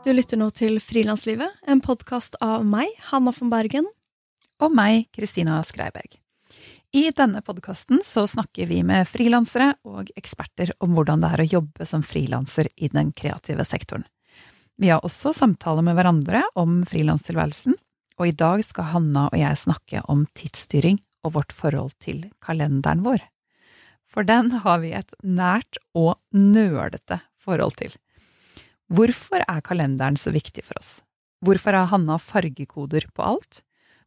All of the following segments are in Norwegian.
Du lytter nå til Frilanslivet, en podkast av meg, Hanna von Bergen. Og meg, Kristina Skreiberg. I denne podkasten så snakker vi med frilansere og eksperter om hvordan det er å jobbe som frilanser i den kreative sektoren. Vi har også samtaler med hverandre om frilanstilværelsen, og i dag skal Hanna og jeg snakke om tidsstyring og vårt forhold til kalenderen vår. For den har vi et nært og nølete forhold til. Hvorfor er kalenderen så viktig for oss? Hvorfor har Hanna fargekoder på alt?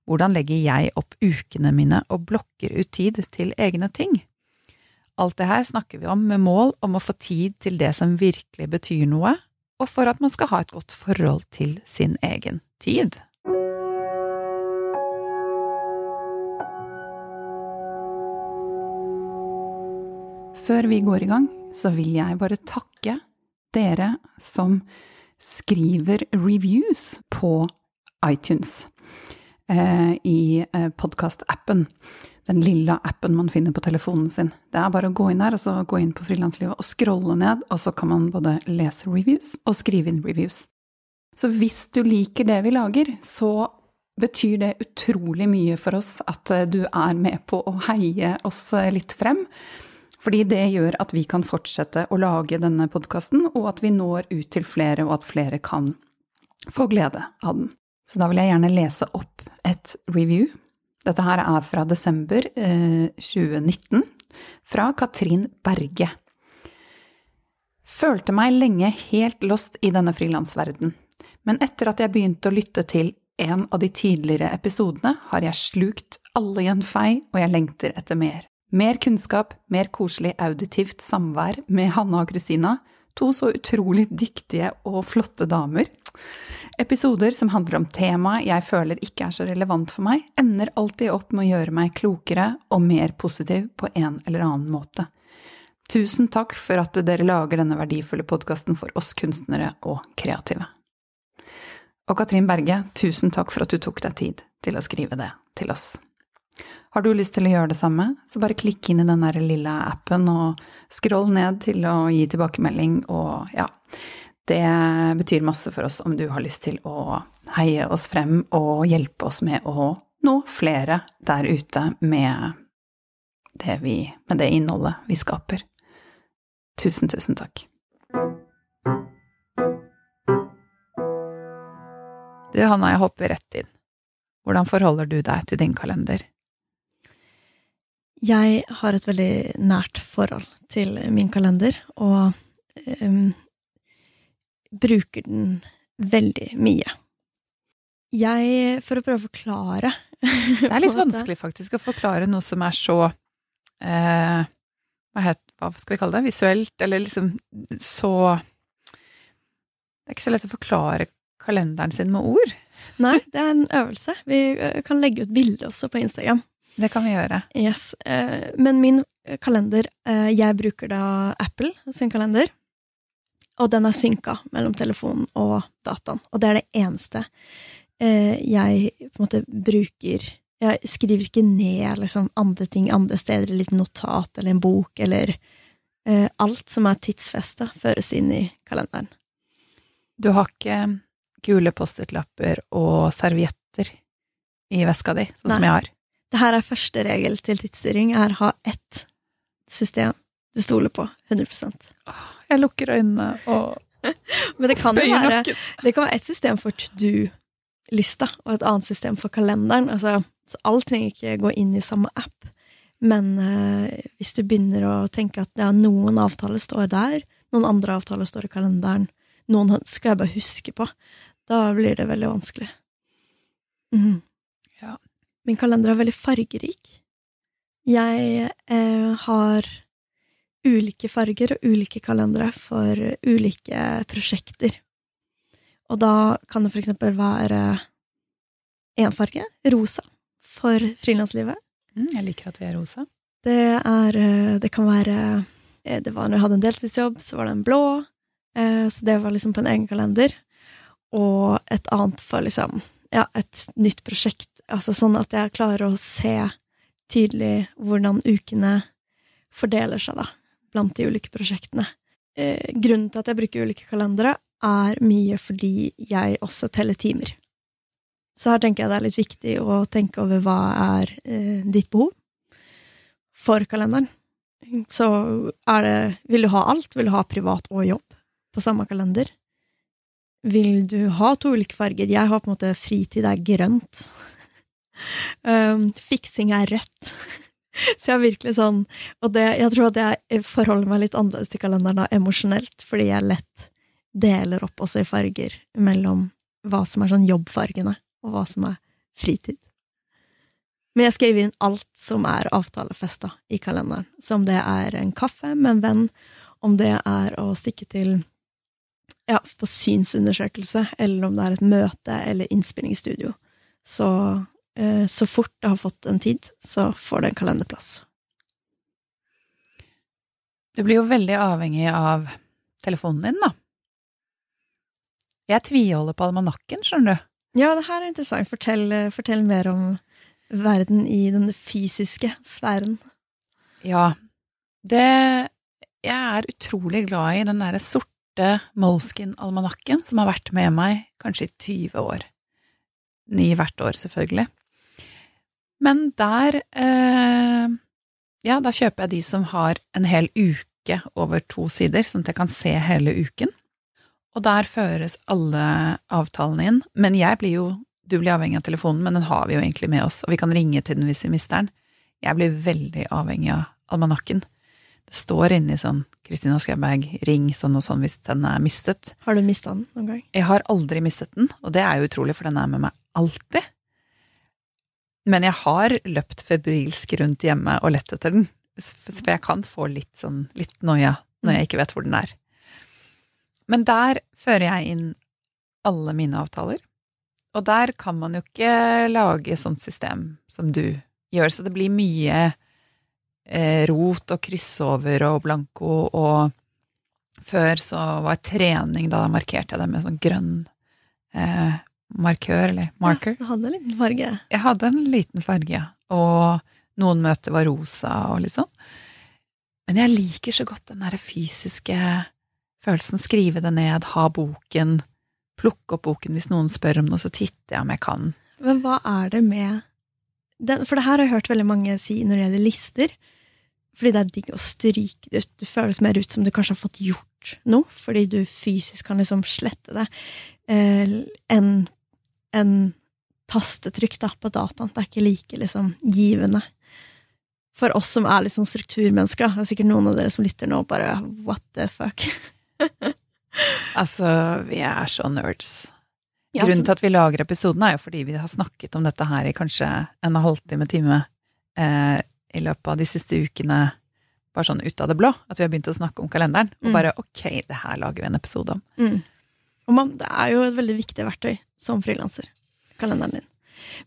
Hvordan legger jeg opp ukene mine og blokker ut tid til egne ting? Alt det her snakker vi om med mål om å få tid til det som virkelig betyr noe, og for at man skal ha et godt forhold til sin egen tid. Før vi går i gang, så vil jeg bare takke dere som skriver reviews på iTunes eh, i eh, podkastappen. Den lille appen man finner på telefonen sin. Det er bare å gå inn her, og så gå inn på Frilanslivet og scrolle ned, og så kan man både lese reviews og skrive inn reviews. Så hvis du liker det vi lager, så betyr det utrolig mye for oss at eh, du er med på å heie oss eh, litt frem. Fordi det gjør at vi kan fortsette å lage denne podkasten, og at vi når ut til flere, og at flere kan få glede av den. Så da vil jeg gjerne lese opp et review. Dette her er fra desember eh, 2019, fra Katrin Berge. Følte meg lenge helt lost i denne frilansverden, men etter at jeg begynte å lytte til en av de tidligere episodene, har jeg slukt alle i en fei, og jeg lengter etter mer. Mer kunnskap, mer koselig auditivt samvær med Hanna og Kristina, to så utrolig dyktige og flotte damer. Episoder som handler om temaet jeg føler ikke er så relevant for meg, ender alltid opp med å gjøre meg klokere og mer positiv på en eller annen måte. Tusen takk for at dere lager denne verdifulle podkasten for oss kunstnere og kreative. Og Katrin Berge, tusen takk for at du tok deg tid til å skrive det til oss. Har du lyst til å gjøre det samme, så bare klikk inn i den der lille appen og scroll ned til å gi tilbakemelding, og ja Det betyr masse for oss om du har lyst til å heie oss frem og hjelpe oss med å nå flere der ute med det, vi, med det innholdet vi skaper. Tusen, tusen takk. Du, Hanna, jeg hopper rett inn. Hvordan forholder du deg til din kalender? Jeg har et veldig nært forhold til min kalender, og um, bruker den veldig mye. Jeg, for å prøve å forklare Det er litt vanskelig faktisk å forklare noe som er så eh, hva, heter, hva skal vi kalle det? Visuelt, eller liksom så Det er ikke så lett å forklare kalenderen sin med ord. Nei, det er en øvelse. Vi eh, kan legge ut bilde også på Instagram. Det kan vi gjøre. Yes. Eh, men min kalender eh, Jeg bruker da Apple sin kalender. Og den er synka mellom telefonen og dataen. Og det er det eneste jeg på en måte bruker Jeg skriver ikke ned liksom andre ting andre steder, et lite notat eller en bok eller Alt som er tidsfesta, føres inn i kalenderen. Du har ikke gule Post-It-lapper og servietter i veska di, sånn Nei. som jeg har. Det her er første regel til tidsstyring, er ha ett system du stoler på 100% Jeg lukker øynene og Men det kan jo være Det kan være ett system for to do-lista og et annet system for kalenderen. Altså, så alt trenger ikke gå inn i samme app. Men eh, hvis du begynner å tenke at ja, noen avtaler står der, noen andre avtaler står i kalenderen, noen skal jeg bare huske på, da blir det veldig vanskelig. Mm. Min kalender er veldig fargerik. Jeg eh, har ulike farger og ulike kalendere for ulike prosjekter. Og da kan det for eksempel være én farge, rosa, for frilanslivet. Mm, jeg liker at vi er rosa. Det er eh, Det kan være eh, Det var når jeg hadde en deltidsjobb, så var den blå. Eh, så det var liksom på en egen kalender og et annet for liksom ja, et nytt prosjekt. Altså sånn at jeg klarer å se tydelig hvordan ukene fordeler seg, da, blant de ulike prosjektene. Eh, grunnen til at jeg bruker ulike kalendere, er mye fordi jeg også teller timer. Så her tenker jeg det er litt viktig å tenke over hva er eh, ditt behov for kalenderen. Så er det Vil du ha alt? Vil du ha privat og jobb på samme kalender? Vil du ha to ulike farger? Jeg har på en måte fritid er grønt. Um, fiksing er rødt. Så jeg er virkelig sånn Og det, jeg tror at jeg forholder meg litt annerledes til kalenderen da, emosjonelt, fordi jeg lett deler opp også i farger mellom hva som er sånn jobbfargene, og hva som er fritid. Men jeg skriver inn alt som er avtalefesta i kalenderen. Så om det er en kaffe med en venn, om det er å stikke til ja, på synsundersøkelse, eller om det er et møte eller innspillingsstudio. Så så fort jeg har fått en tid, så får det en kalenderplass. Du blir jo veldig avhengig av telefonen din, da. Jeg tviholder på almanakken, skjønner du. Ja, det her er interessant. Fortell, fortell mer om verden i den fysiske sfæren. Ja, det Jeg er utrolig glad i den derre sorte Molskin-almanakken som har vært med meg kanskje i 20 år. Ny hvert år, selvfølgelig. Men der eh, Ja, da kjøper jeg de som har en hel uke over to sider, sånn at jeg kan se hele uken. Og der føres alle avtalene inn. Men jeg blir jo Du blir avhengig av telefonen, men den har vi jo egentlig med oss, og vi kan ringe til den hvis vi mister den. Jeg blir veldig avhengig av almanakken. Det står inni sånn Kristina Skauberg, ring sånn og sånn hvis den er mistet. Har du mista den noen gang? Jeg har aldri mistet den, og det er jo utrolig, for den er med meg alltid. Men jeg har løpt febrilsk rundt hjemme og lett etter den, for jeg kan få litt sånn litt noia når jeg ikke vet hvor den er. Men der fører jeg inn alle mine avtaler, og der kan man jo ikke lage sånt system som du gjør, så det blir mye eh, rot og kryssover og blanko og før så var trening, da markerte jeg det med sånn grønn eh, markør, eller marker. Ja, du hadde en liten farge? Jeg hadde en liten farge, ja. Og noen møter var rosa og litt sånn. Men jeg liker så godt den derre fysiske følelsen. Skrive det ned, ha boken, plukke opp boken hvis noen spør om noe, så titter jeg om jeg kan. Men hva er det med den, For det her har jeg hørt veldig mange si når det gjelder lister. Fordi det er digg å stryke det ut. Du føles mer ut som du kanskje har fått gjort noe, fordi du fysisk kan liksom slette det, eh, enn en tastetrykk da, på dataen. Det er ikke like liksom, givende. For oss som er litt sånn strukturmennesker, da. Det er sikkert noen av dere som lytter nå, bare what the fuck? altså, vi er så nerds. Grunnen til at vi lager episoden, er jo fordi vi har snakket om dette her i kanskje en halvtime, time eh, i løpet av de siste ukene, bare sånn ut av det blå. At vi har begynt å snakke om kalenderen. Og mm. bare ok, det her lager vi en episode om. Mm. Og man, det er jo et veldig viktig verktøy som frilanser. Kalenderen din.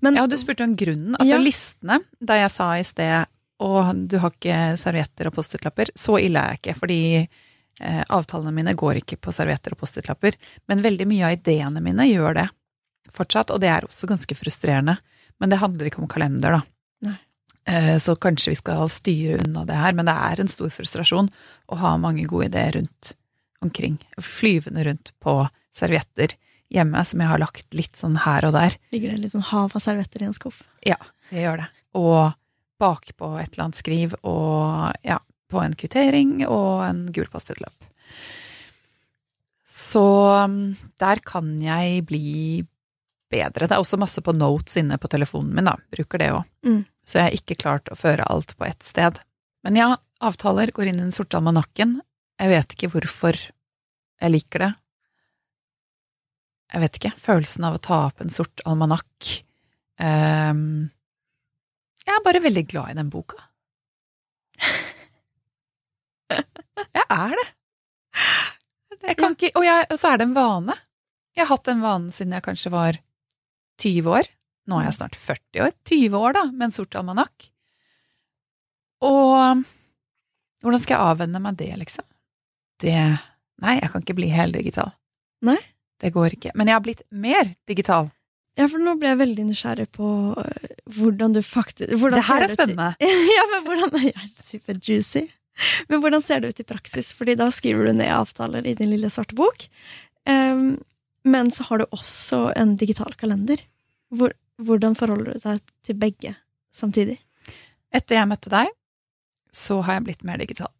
Men, ja, du spurte om grunnen. Altså ja. listene, da jeg sa i sted og du har ikke servietter og Post-It-lapper, så ille er jeg ikke, fordi eh, avtalene mine går ikke på servietter og Post-It-lapper. Men veldig mye av ideene mine gjør det fortsatt, og det er også ganske frustrerende. Men det handler ikke om kalender, da. Eh, så kanskje vi skal styre unna det her, men det er en stor frustrasjon å ha mange gode ideer rundt omkring. Flyvende rundt på servietter hjemme som jeg har lagt litt sånn her og der. Ligger det litt sånn hav av servietter i en skuff? Ja, det gjør det. Og bakpå et eller annet skriv, og ja, på en kvittering og en gul Post-It-lapp. Så um, der kan jeg bli bedre. Det er også masse på notes inne på telefonen min, da. Bruker det òg. Mm. Så jeg har ikke klart å føre alt på ett sted. Men ja, avtaler går inn i den sorte almanakken. Jeg vet ikke hvorfor jeg liker det jeg vet ikke, følelsen av å ta opp en sort almanakk um, Jeg er bare veldig glad i den boka. jeg er det. Jeg kan ikke, og, jeg, og, så er det en vane. Jeg har hatt den vanen siden jeg kanskje var 20 år. Nå er jeg snart 40 år. 20 år, da, med en sort almanakk. Og hvordan skal jeg avvenne meg det, liksom? Det Nei, jeg kan ikke bli heldigital. Nei? Det går ikke. Men jeg har blitt mer digital. Ja, for nå ble jeg veldig nysgjerrig på øh, hvordan du faktisk hvordan Det her er spennende. ja, men hvordan ja, Super juicy. Men hvordan ser det ut i praksis? Fordi da skriver du ned avtaler i din lille svarte bok. Um, men så har du også en digital kalender. Hvor, hvordan forholder du deg til begge samtidig? Etter jeg møtte deg, så har jeg blitt mer digital.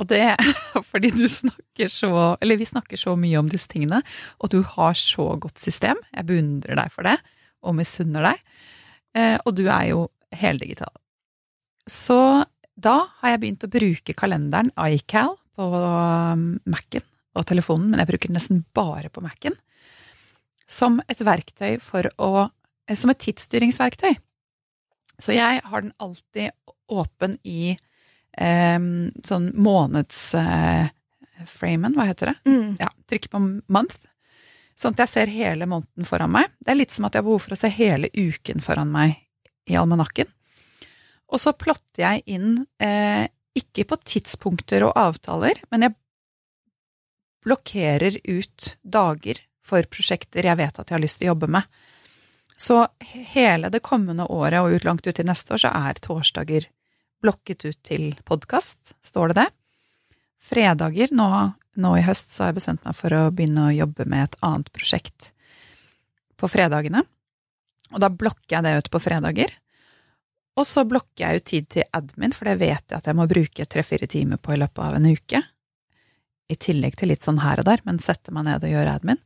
Og det er fordi du snakker så Eller vi snakker så mye om disse tingene, og du har så godt system. Jeg beundrer deg for det, og misunner deg. Eh, og du er jo heldigital. Så da har jeg begynt å bruke kalenderen iCal på um, Mac-en og telefonen, men jeg bruker den nesten bare på Mac-en, som et verktøy for å eh, Som et tidsstyringsverktøy. Så jeg har den alltid åpen i sånn månedsframen, eh, hva heter det? Mm. Ja, trykker på month. Sånn at jeg ser hele måneden foran meg. Det er litt som at jeg har behov for å se hele uken foran meg i almanakken. Og så plotter jeg inn, eh, ikke på tidspunkter og avtaler, men jeg blokkerer ut dager for prosjekter jeg vet at jeg har lyst til å jobbe med. Så hele det kommende året og ut langt ut i neste år så er torsdager blokket ut til podkast, står det det. Fredager, nå, nå, i høst, så har jeg bestemt meg for å begynne å jobbe med et annet prosjekt på fredagene. Og da blokker jeg det ut på fredager. Og så blokker jeg ut tid til admin, for det vet jeg at jeg må bruke tre-fire timer på i løpet av en uke. I tillegg til litt sånn her og der, men setter meg ned og gjør admin.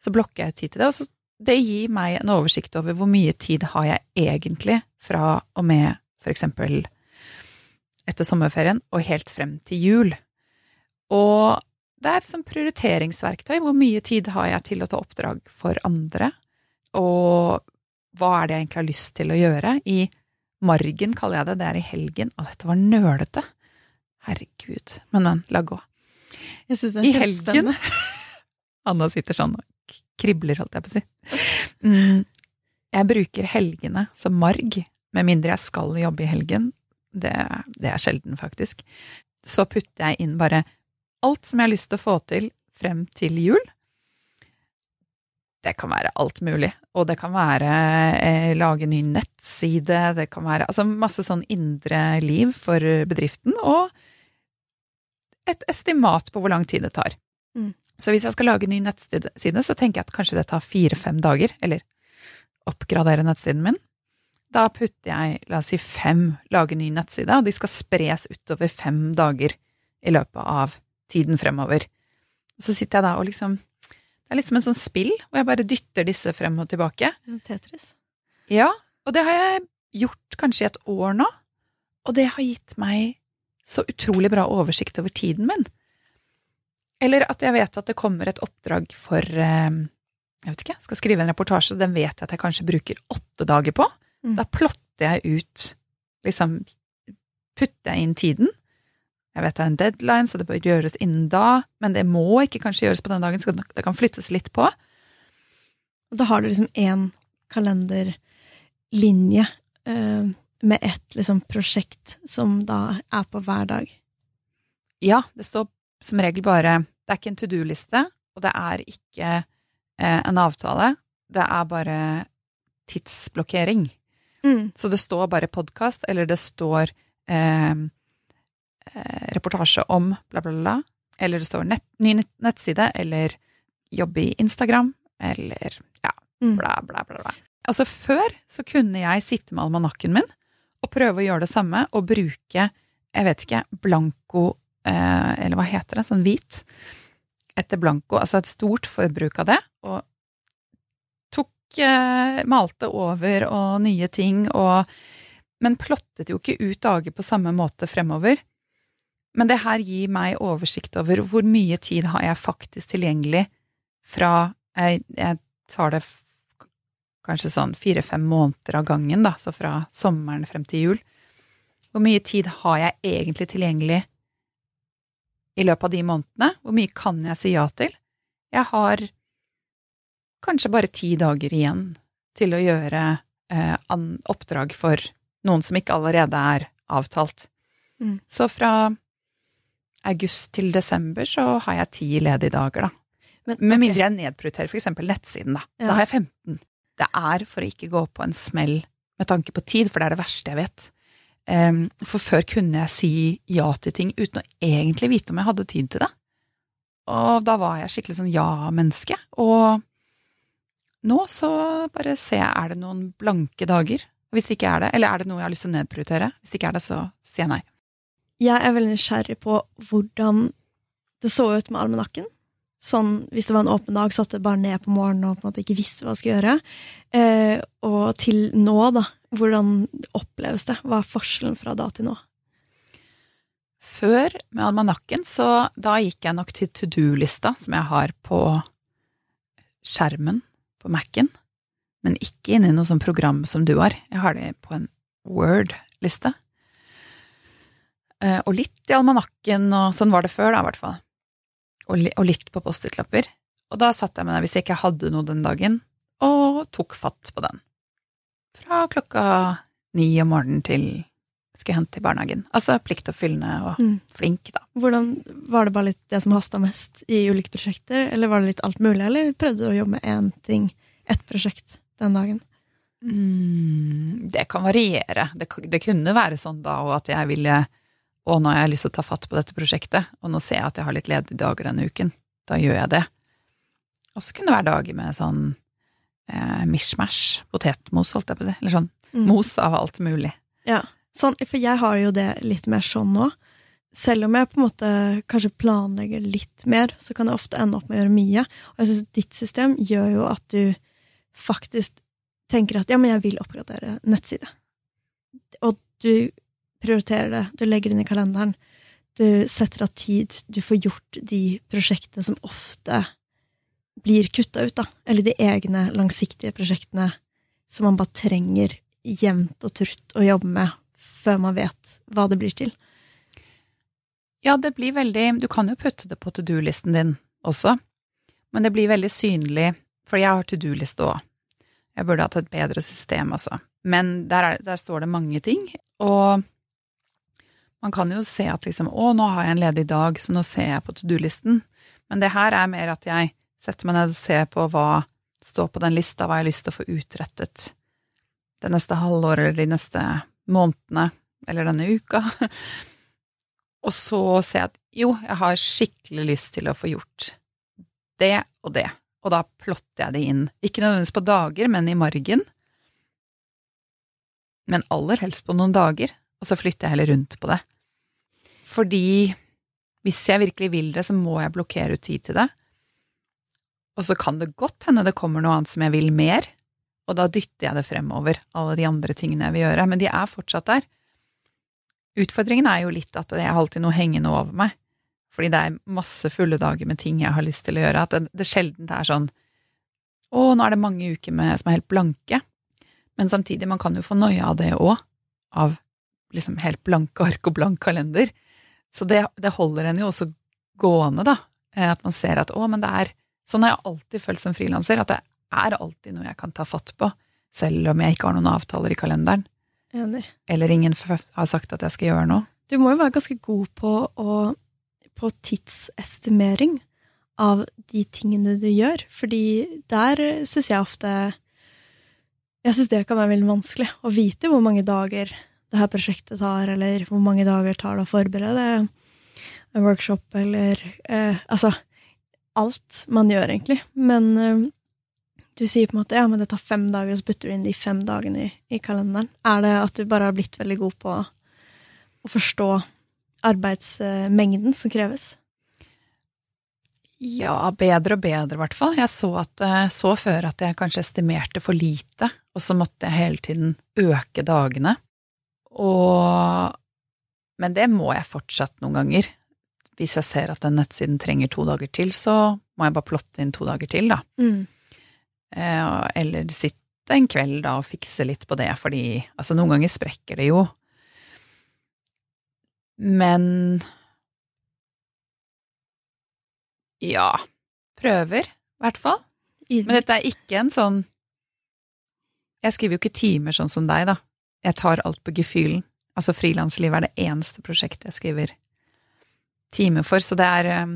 Så blokker jeg ut tid til det. Og så, det gir meg en oversikt over hvor mye tid har jeg egentlig fra og med for eksempel etter sommerferien og helt frem til jul. Og det er som prioriteringsverktøy. Hvor mye tid har jeg til å ta oppdrag for andre? Og hva er det jeg egentlig har lyst til å gjøre? I margen kaller jeg det. Det er i helgen. Og dette var nølete. Herregud. Men, men, la gå. Jeg syns det er kjempespennende. Anna sitter sånn og kribler, holdt jeg på å si. Mm, jeg bruker helgene som marg, med mindre jeg skal jobbe i helgen. Det, det, er sjelden, faktisk. Så putter jeg inn bare alt som jeg har lyst til å få til frem til jul. Det kan være alt mulig. Og det kan være eh, lage ny nettside, det kan være altså masse sånn indre liv for bedriften, og et estimat på hvor lang tid det tar. Mm. Så hvis jeg skal lage ny nettside, så tenker jeg at kanskje det tar fire-fem dager, eller oppgradere nettsiden min. Da putter jeg, la oss si fem, lager ny nettside, og de skal spres utover fem dager i løpet av tiden fremover. Og Så sitter jeg da og liksom Det er litt som en sånn spill, hvor jeg bare dytter disse frem og tilbake. Tetris. Ja, og det har jeg gjort kanskje i et år nå, og det har gitt meg så utrolig bra oversikt over tiden min. Eller at jeg vet at det kommer et oppdrag for eh, Jeg vet ikke, jeg skal skrive en reportasje, den vet jeg at jeg kanskje bruker åtte dager på. Mm. Da plotter jeg ut Liksom putter jeg inn tiden. Jeg vet det er en deadline, så det bør gjøres innen da, men det må ikke kanskje gjøres på den dagen, så det kan flyttes litt på. Og da har du liksom én kalenderlinje eh, med ett liksom, prosjekt som da er på hver dag. Ja, det står som regel bare Det er ikke en to do-liste, og det er ikke eh, en avtale. Det er bare tidsblokkering. Mm. Så det står bare podkast, eller det står eh, eh, reportasje om bla, bla, bla. Eller det står nett, ny nettside, eller jobbe i Instagram, eller ja, mm. bla, bla, bla, bla. Altså, før så kunne jeg sitte med almanakken min og prøve å gjøre det samme, og bruke, jeg vet ikke, blanko, eh, eller hva heter det, sånn hvit, etter blanko, altså et stort forbruk av det, og malte over og nye ting og Men plottet jo ikke ut dager på samme måte fremover. Men det her gir meg oversikt over hvor mye tid har jeg faktisk tilgjengelig fra Jeg, jeg tar det kanskje sånn fire-fem måneder av gangen, da, så fra sommeren frem til jul. Hvor mye tid har jeg egentlig tilgjengelig i løpet av de månedene? Hvor mye kan jeg si ja til? Jeg har kanskje bare ti dager igjen til å gjøre eh, oppdrag for noen som ikke allerede er avtalt. Mm. Så fra august til desember så har jeg ti ledige dager, da. Men, Med mindre jeg nedprioriterer eksempel nettsiden, da. Ja. Da har jeg 15. Det er for å ikke gå på en smell med tanke på tid, for det er det verste jeg vet. Um, for før kunne jeg si ja til ting uten å egentlig vite om jeg hadde tid til det. Og da var jeg skikkelig sånn ja-menneske. Og nå så bare ser jeg er det noen blanke dager. Hvis det ikke er det, eller er det noe jeg har lyst til å nedprioritere? Hvis det ikke er det, så sier jeg nei. Jeg er veldig nysgjerrig på hvordan det så ut med almanakken. Sånn, hvis det var en åpen dag, satte jeg bare ned på morgenen og på en måte ikke visste hva jeg skulle gjøre. Eh, og til nå, da. Hvordan oppleves det? Hva er forskjellen fra da til nå? Før, med almanakken, så da gikk jeg nok til to do-lista, som jeg har på skjermen på Mac-en, men ikke inni noe sånt program som du har. Jeg har det på en Word-liste. Eh, og litt i almanakken, og sånn var det før, da, i hvert fall. Og litt på Post-It-lapper. Og da satt jeg med deg hvis jeg ikke hadde noe den dagen, og tok fatt på den. Fra klokka ni om morgenen til skulle hente i barnehagen. Altså pliktoppfyllende og mm. flink, da. Hvordan, Var det bare litt det som hasta mest i ulike prosjekter, eller var det litt alt mulig, eller prøvde du å jobbe med én ting, ett prosjekt, den dagen? Mm, det kan variere. Det, det, kunne være sånn da og at jeg ville Og nå har jeg lyst til å ta fatt på dette prosjektet, og nå ser jeg at jeg har litt ledige dager denne uken. Da gjør jeg det. Og så kunne det være dager med sånn eh, mishmash, potetmos, holdt jeg på si. Eller sånn mm. mos av alt mulig. Ja. Sånn, for jeg har jo det litt mer sånn nå. Selv om jeg på en måte kanskje planlegger litt mer, så kan jeg ofte ende opp med å gjøre mye. Og jeg syns ditt system gjør jo at du faktisk tenker at ja, men jeg vil oppgradere nettside. Og du prioriterer det, du legger det inn i kalenderen. Du setter av tid, du får gjort de prosjektene som ofte blir kutta ut, da. Eller de egne langsiktige prosjektene som man bare trenger jevnt og trutt å jobbe med før man vet hva det blir til. Ja, det blir veldig Du kan jo putte det på to do-listen din også, men det blir veldig synlig, for jeg har to do-liste òg. Jeg burde hatt et bedre system, altså. Men der, er, der, står det mange ting, og man kan jo se at liksom å, nå har jeg en ledig dag, så nå ser jeg på to do-listen. Men det her er mer at jeg setter meg ned og ser på hva står på den lista, hva jeg har lyst til å få utrettet det neste halvåret eller de neste månedene eller denne uka. Og så ser jeg at jo, jeg har skikkelig lyst til å få gjort det og det, og da plotter jeg det inn. Ikke nødvendigvis på dager, men i margen. Men aller helst på noen dager, og så flytter jeg heller rundt på det. Fordi hvis jeg virkelig vil det, så må jeg blokkere ut tid til det. Og så kan det godt hende det kommer noe annet som jeg vil mer, og da dytter jeg det fremover, alle de andre tingene jeg vil gjøre, men de er fortsatt der. Utfordringen er jo litt at jeg har alltid noe hengende over meg, fordi det er masse fulle dager med ting jeg har lyst til å gjøre, at det, det sjelden er sånn å, nå er det mange uker med, som er helt blanke, men samtidig, man kan jo få noia av det òg, av liksom helt blanke ark og blank kalender, så det, det holder en jo også gående, da, eh, at man ser at å, men det er Sånn har jeg alltid følt som frilanser, at det er alltid noe jeg kan ta fatt på, selv om jeg ikke har noen avtaler i kalenderen. Enig. Eller ingen har sagt at jeg skal gjøre noe. Du må jo være ganske god på, å, på tidsestimering av de tingene du gjør, fordi der syns jeg ofte Jeg syns det kan være veldig vanskelig å vite hvor mange dager det her prosjektet tar, eller hvor mange dager tar det å forberede en workshop, eller eh, Altså alt man gjør, egentlig. Men eh, du sier på en måte ja, men det tar fem dager, og så putter du inn de fem dagene i, i, kalenderen. Er det at du bare har blitt veldig god på å forstå arbeidsmengden som kreves? Ja, bedre og bedre, i hvert fall. Jeg så, at, eh, så før at jeg kanskje estimerte for lite, og så måtte jeg hele tiden øke dagene. Og Men det må jeg fortsatt noen ganger. Hvis jeg ser at den nettsiden trenger to dager til, så må jeg bare plotte inn to dager til, da. Mm. Eh, eller sitte en kveld da og fikse litt på det, fordi altså, noen ganger sprekker det jo. Men Ja, prøver, i hvert fall. Men dette er ikke en sånn Jeg skriver jo ikke timer sånn som deg, da. Jeg tar alt på gefühlen. Altså, frilanslivet er det eneste prosjektet jeg skriver timer for, så det er eh,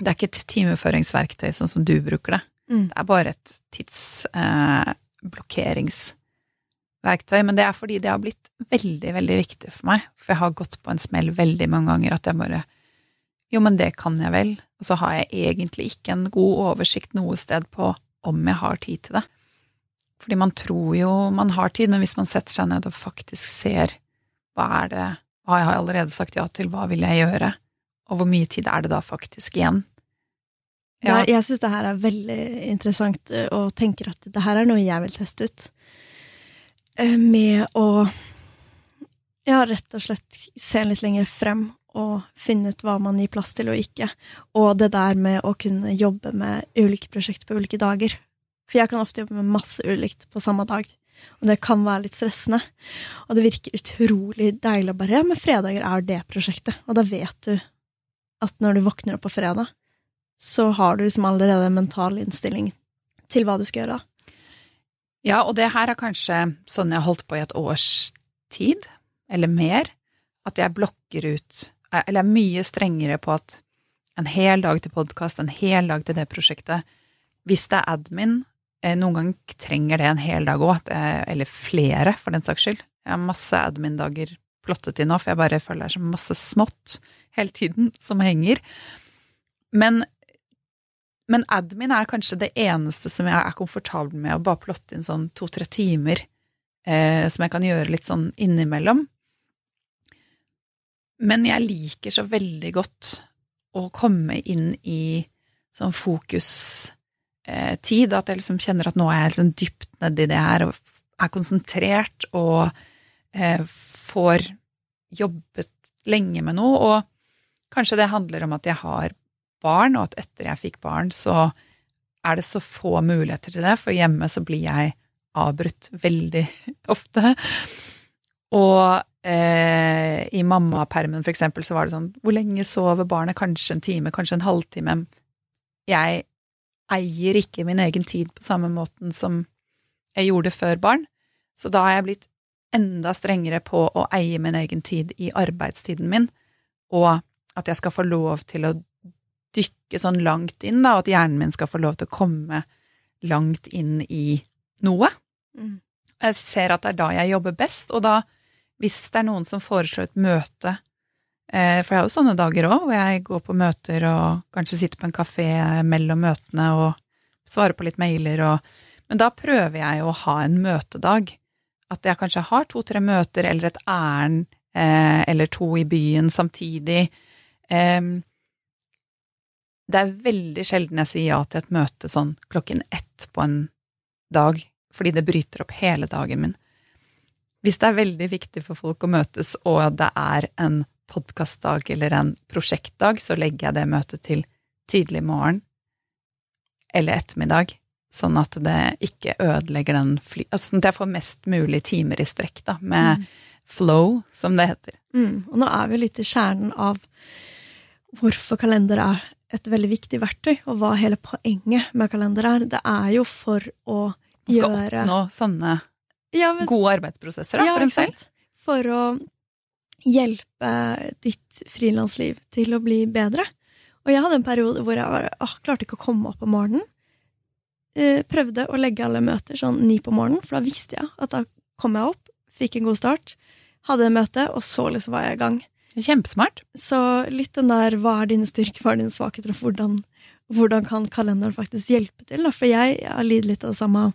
Det er ikke et timeføringsverktøy sånn som du bruker det. Mm. Det er bare et tidsblokkeringsverktøy. Eh, men det er fordi det har blitt veldig, veldig viktig for meg. For jeg har gått på en smell veldig mange ganger at jeg bare jo, men det kan jeg vel, og så har jeg egentlig ikke en god oversikt noe sted på om jeg har tid til det. Fordi man tror jo man har tid, men hvis man setter seg ned og faktisk ser hva er det, hva jeg har allerede sagt ja til, hva vil jeg gjøre, og hvor mye tid er det da faktisk igjen? Ja. jeg syns det her er veldig interessant, eh, og tenker at det her er noe jeg vil teste ut. Eh, med å ja, rett og slett se litt lenger frem og finne ut hva man gir plass til og ikke. Og det der med å kunne jobbe med ulike prosjekter på ulike dager. For jeg kan ofte jobbe med masse ulikt på samme dag. Og det kan være litt stressende. Og det virker utrolig deilig å bare Ja, men fredager er det prosjektet. Og da vet du at når du våkner opp på fredag, så har du liksom allerede en mental innstilling til hva du skal gjøre. Ja, og det her er kanskje sånn jeg har holdt på i et års tid, eller mer, at jeg blokker ut Eller er mye strengere på at en hel dag til podkast, en hel dag til det prosjektet Hvis det er admin, Eh, noen ganger trenger det en hel dag òg, eller flere, for den saks skyld. Jeg har masse admin-dager plottet inn nå, for jeg bare føler det er så masse smått hele tiden som henger. Men, men, admin er kanskje det eneste som jeg er komfortabel med, å bare plotte inn sånn to-tre timer eh, som jeg kan gjøre litt sånn innimellom. Men jeg liker så veldig godt å komme inn i sånn fokus eh, at jeg liksom kjenner at nå er jeg liksom dypt nedi det her og er konsentrert og eh, får jobbet lenge med noe. Og kanskje det handler om at jeg har barn, og at etter jeg fikk barn, så er det så få muligheter til det, for hjemme så blir jeg avbrutt veldig ofte. Og eh, i mammapermen, for eksempel, så var det sånn Hvor lenge sover barnet? Kanskje en time, kanskje en halvtime. Jeg eier ikke min egen tid på samme måten som jeg gjorde før barn. Så da har jeg blitt enda strengere på å eie min egen tid i arbeidstiden min, og at jeg skal få lov til å dykke sånn langt inn, da, og at hjernen min skal få lov til å komme langt inn i noe. Mm. Jeg ser at det er da jeg jobber best, og da, hvis det er noen som foreslår et møte Eh, for jeg har jo sånne dager òg, hvor jeg går på møter og kanskje sitter på en kafé mellom møtene og svarer på litt mailer og Men da prøver jeg å ha en møtedag. At jeg kanskje har to-tre møter eller et ærend eh, eller to i byen samtidig. Det er veldig sjelden jeg sier ja til et møte sånn klokken ett på en dag, fordi det bryter opp hele dagen min. Hvis det er veldig viktig for folk å møtes, og det er en podkastdag eller en prosjektdag, så legger jeg det møtet til tidlig morgen eller ettermiddag, sånn at det ikke ødelegger den fly... Altså sånn at jeg får mest mulig timer i strekk, da, med mm. flow, som det heter. Mm. Og nå er vi litt i kjernen av hvorfor kalender er et veldig viktig verktøy, og hva hele poenget med kalender er. Det er jo for å gjøre Man skal oppnå sånne ja, men, gode arbeidsprosesser da, ja, for en selv. For å hjelpe ditt frilansliv til å bli bedre. Og jeg hadde en periode hvor jeg var, ah, klarte ikke å komme opp om morgenen. Eh, prøvde å legge alle møter sånn ni på morgenen, for da visste jeg at da kom jeg opp, fikk en god start, hadde en møte, og så liksom var jeg i gang. Kjempesmart. Så litt den der hva er dine styrker, hva er dine svakheter, og hvordan, hvordan kan kalenderen faktisk hjelpe til? For jeg, har lidd litt av det samme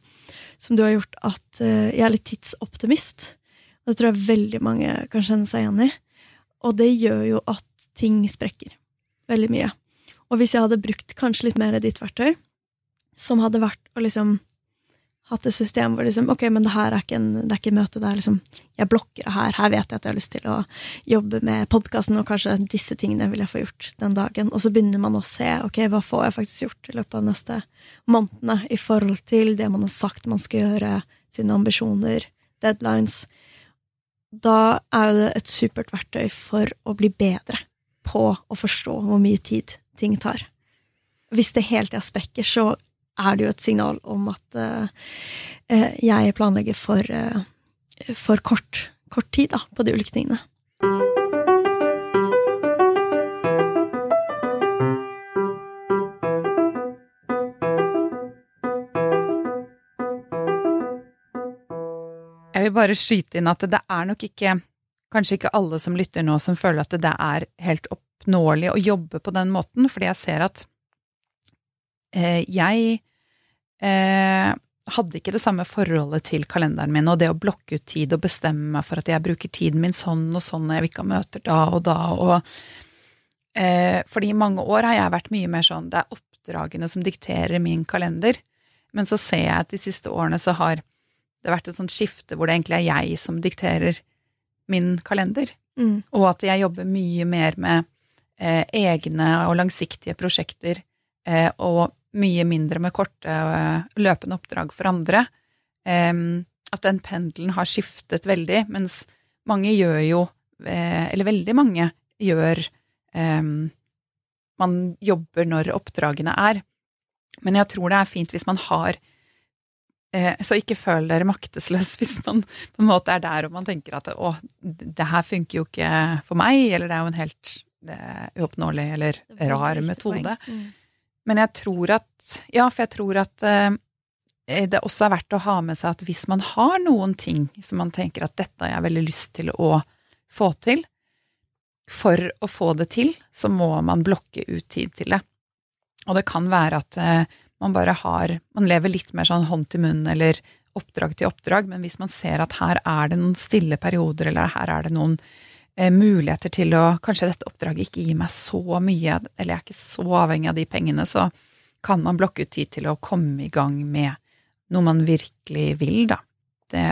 som du har gjort, at uh, jeg er litt tidsoptimist. Det tror jeg veldig mange kan kjenne seg igjen i. Og det gjør jo at ting sprekker. Veldig mye. Og hvis jeg hadde brukt kanskje litt mer av ditt verktøy, som hadde vært å liksom hatt et system hvor liksom, ok, men det her er ikke en, det er ikke møte, det er liksom Jeg blokker det her. Her vet jeg at jeg har lyst til å jobbe med podkasten, og kanskje disse tingene vil jeg få gjort den dagen. Og så begynner man å se ok, hva får jeg faktisk gjort i løpet av de neste månedene i forhold til det man har sagt man skal gjøre, sine ambisjoner, deadlines da er det et supert verktøy for å bli bedre på å forstå hvor mye tid ting tar. Hvis det hele tida sprekker, så er det jo et signal om at uh, jeg planlegger for, uh, for kort, kort, tid da, på de ulike tingene. Jeg vil bare skyte inn at det er nok ikke Kanskje ikke alle som lytter nå som føler at det er helt oppnåelig å jobbe på den måten, fordi jeg ser at eh, jeg eh, hadde ikke det samme forholdet til kalenderen min og det å blokke ut tid og bestemme meg for at jeg bruker tiden min sånn og sånn, og jeg vil ikke ha møter da og da, og eh, Fordi i mange år har jeg vært mye mer sånn det er oppdragene som dikterer min kalender, men så ser jeg at de siste årene så har det vært et sånt skifte hvor det egentlig er jeg som dikterer min kalender, mm. og at jeg jobber mye mer med eh, egne og langsiktige prosjekter eh, og mye mindre med korte, eh, løpende oppdrag for andre. at den pendelen har skiftet veldig, mens mange gjør jo, eh, eller veldig mange gjør Man jobber når oppdragene er. Men jeg tror det er fint hvis man har eh, så ikke føl dere maktesløs hvis man på en måte er der og man tenker at å, det her funker jo ikke for meg, eller det er jo en helt uoppnåelig eller rar metode. Mm. Men jeg tror at Ja, for jeg tror at uh, det også er verdt å ha med seg at hvis man har noen ting som man tenker at dette har jeg veldig lyst til å få til, for å få det til, så må man blokke ut tid til det. Og det kan være at uh, man bare har Man lever litt mer sånn hånd til munn eller oppdrag til oppdrag, men hvis man ser at her er det noen stille perioder, eller her er det noen Eh, muligheter til å Kanskje dette oppdraget ikke gir meg så mye, eller jeg er ikke så avhengig av de pengene, så kan man blokke ut tid til å komme i gang med noe man virkelig vil, da. Det,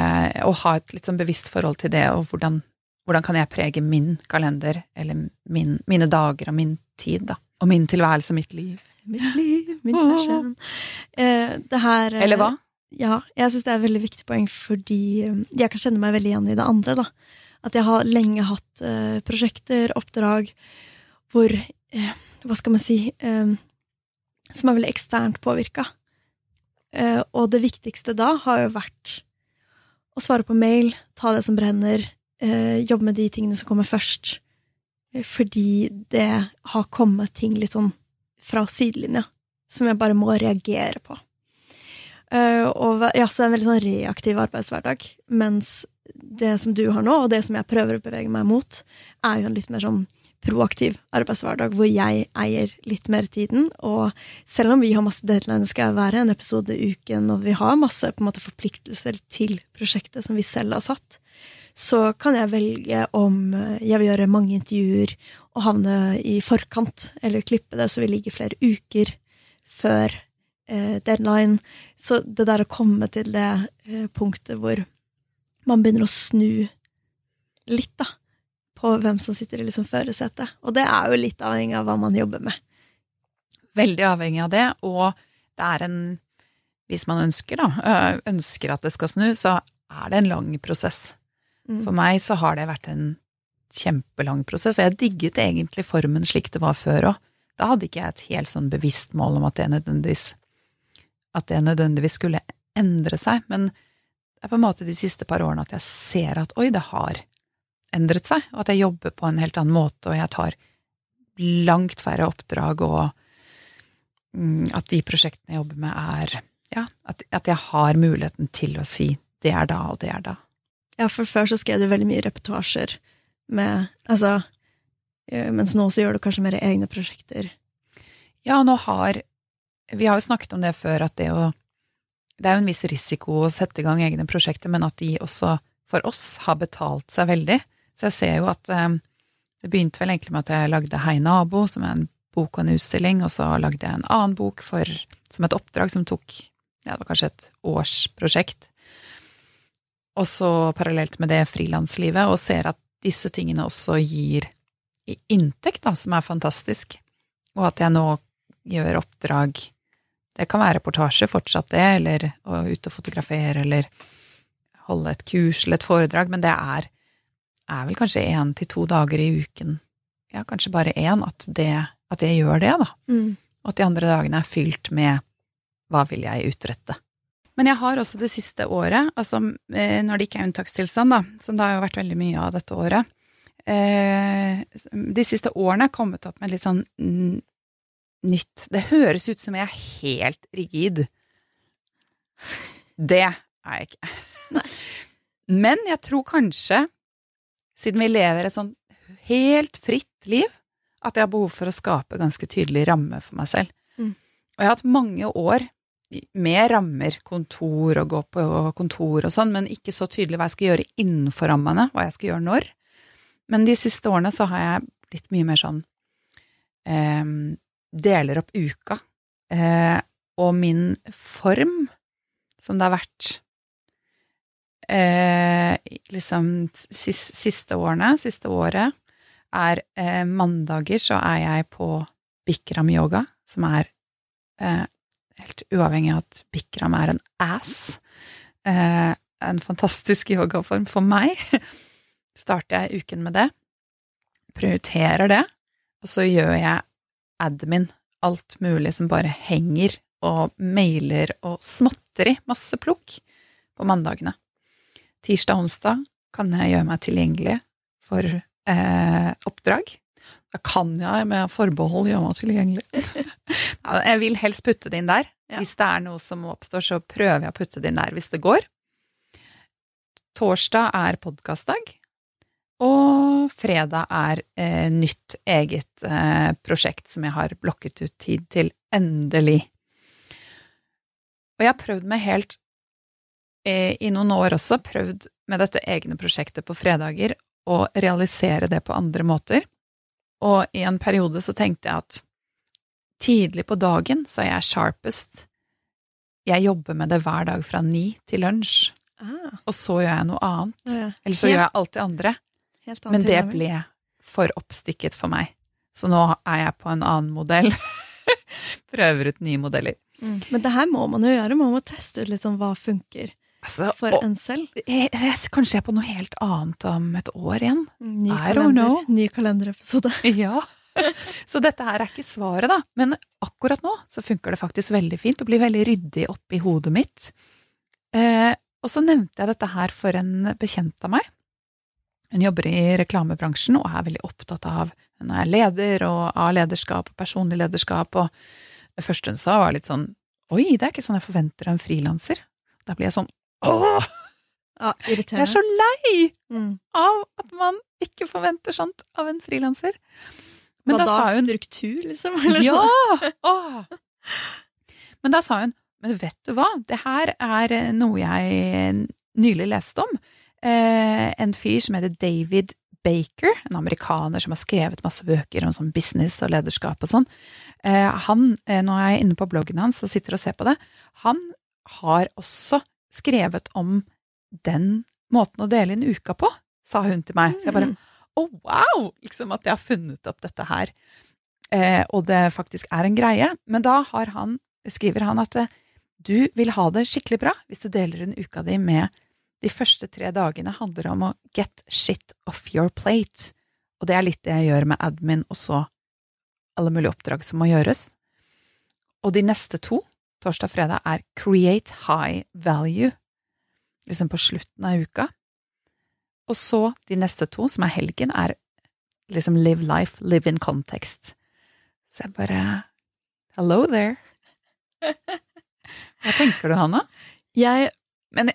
å ha et litt sånn bevisst forhold til det, og hvordan, hvordan kan jeg prege min kalender, eller min, mine dager og min tid, da. Og min tilværelse, mitt liv. Mitt liv, min person. Eh, det her Eller hva? Ja, jeg syns det er et veldig viktig poeng, fordi eh, jeg kan kjenne meg veldig igjen i det andre, da. At jeg har lenge hatt eh, prosjekter, oppdrag, hvor eh, Hva skal man si eh, Som er veldig eksternt påvirka. Eh, og det viktigste da har jo vært å svare på mail, ta det som brenner, eh, jobbe med de tingene som kommer først. Eh, fordi det har kommet ting litt sånn fra sidelinja som jeg bare må reagere på. og ja, så er det en veldig sånn reaktiv arbeidshverdag. Mens det som du har nå, og det som jeg prøver å bevege meg mot, er jo en litt mer sånn proaktiv arbeidshverdag, hvor jeg eier litt mer tiden. Og selv om vi har masse deadlines, skal være en episode i uken, og vi har masse på en måte forpliktelser til prosjektet som vi selv har satt, så kan jeg velge om jeg vil gjøre mange intervjuer og havne i forkant, eller klippe det så vi ligger flere uker før eh, deadline. Så det der å komme til det eh, punktet hvor man begynner å snu litt, da, på hvem som sitter i liksom førersetet. Og det er jo litt avhengig av hva man jobber med. Veldig avhengig av det, og det er en Hvis man ønsker, da, ønsker at det skal snu, så er det en lang prosess. Mm. For meg så har det vært en kjempelang prosess, og jeg digget egentlig formen slik det var før òg. Da hadde ikke jeg et helt sånn bevisst mål om at det nødvendigvis at det nødvendigvis skulle endre seg, men det er på en måte de siste par årene at jeg ser at oi, det har endret seg, og at jeg jobber på en helt annen måte, og jeg tar langt færre oppdrag, og mm, at de prosjektene jeg jobber med, er ja, at, at jeg har muligheten til å si det er da, og det er da. Ja, for før så skrev du veldig mye repetasjer, med Altså, eh, mens nå så gjør du kanskje mer egne prosjekter. Ja, nå har Vi har jo snakket om det før, at det å det er jo en viss risiko å sette i gang egne prosjekter, men at de også, for oss, har betalt seg veldig. Så jeg ser jo at um, det begynte vel egentlig med at jeg lagde Hei nabo, som er en bok og en utstilling, og så lagde jeg en annen bok for, som et oppdrag som tok ja, det var kanskje et årsprosjekt. Og så parallelt med det frilanslivet, og ser at disse tingene også gir inntekt, da, som er fantastisk, og at jeg nå gjør oppdrag det kan være reportasje fortsatt, det, eller å ut og fotografere, eller holde et kurs eller et foredrag, men det er, er vel kanskje én til to dager i uken, ja, kanskje bare én, at, det, at jeg gjør det, da. Mm. Og at de andre dagene er fylt med hva vil jeg utrette. Men jeg har også det siste året, altså eh, når det ikke er unntakstilstand, da, som det har jo vært veldig mye av dette året, eh, de siste årene kommet opp med litt sånn nytt. Det høres ut som jeg er helt rigid. Det er jeg ikke. Nei. Men jeg tror kanskje, siden vi lever et sånn helt fritt liv, at jeg har behov for å skape ganske tydelig ramme for meg selv. Mm. Og jeg har hatt mange år med rammer, kontor og gå på kontor og sånn, men ikke så tydelig hva jeg skal gjøre innenfor rammene, hva jeg skal gjøre når. Men de siste årene så har jeg blitt mye mer sånn eh, Deler opp uka. Eh, og min form, som det har vært eh, liksom siste, siste årene, siste året, er eh, mandager så er jeg på Bikram-yoga, som er eh, helt uavhengig av at Bikram er en ass. Eh, en fantastisk yogaform for meg. Starter jeg uken med det, prioriterer det, og så gjør jeg admin, alt mulig som bare henger, og mailer og småtteri, masse plukk, på mandagene. Tirsdag og onsdag kan jeg gjøre meg tilgjengelig for eh, oppdrag. Da kan jeg med forbehold gjøre meg tilgjengelig. jeg vil helst putte det inn der. Hvis det er noe som oppstår, så prøver jeg å putte det inn der hvis det går. Torsdag er podkastdag. Og fredag er eh, nytt eget eh, prosjekt som jeg har blokket ut tid til, endelig. Og jeg har prøvd meg helt eh, i noen år også, prøvd med dette egne prosjektet på fredager å realisere det på andre måter. Og i en periode så tenkte jeg at tidlig på dagen så er jeg sharpest. Jeg jobber med det hver dag fra ni til lunsj. Ah. Og så gjør jeg noe annet. Ja. Eller så gjør jeg alt det andre. Men det ble for oppstykket for meg. Så nå er jeg på en annen modell. Prøver ut nye modeller. Mm. Men det her må man jo gjøre. Man må teste ut sånn hva funker. Altså, for en selv? Jeg, jeg, kanskje jeg er på noe helt annet om et år igjen. Ny kalender, ny kalenderepisode. ja. Så dette her er ikke svaret, da. Men akkurat nå så funker det faktisk veldig fint og blir veldig ryddig oppi hodet mitt. Eh, og så nevnte jeg dette her for en bekjent av meg. Hun jobber i reklamebransjen og er veldig opptatt av Hun er leder og av lederskap og personlig lederskap, og det første hun sa, var litt sånn Oi, det er ikke sånn jeg forventer av en frilanser. Da blir jeg sånn Åh! Ja, jeg er så lei mm. av at man ikke forventer sånt av en frilanser. Men Hva da, da sa hun Struktur, liksom? ja! Åh. Men da sa hun Men vet du hva, det her er noe jeg nylig leste om. Eh, en fyr som heter David Baker, en amerikaner som har skrevet masse bøker om sånn business og lederskap og sånn. Eh, han, eh, nå er jeg inne på bloggen hans og sitter og ser på det, han har også skrevet om den måten å dele inn uka på, sa hun til meg. Så jeg bare Å, oh, wow! Liksom at jeg har funnet opp dette her. Eh, og det faktisk er en greie. Men da har han, skriver han at du vil ha det skikkelig bra hvis du deler inn uka di med de første tre dagene handler om å get shit off your plate. Og det er litt det jeg gjør med admin og så alle mulige oppdrag som må gjøres. Og de neste to torsdag og fredag er Create High Value, liksom på slutten av uka. Og så de neste to, som er helgen, er liksom Live Life, Live in Context. Så jeg bare Hello there. Hva tenker du, Hanna? Jeg Men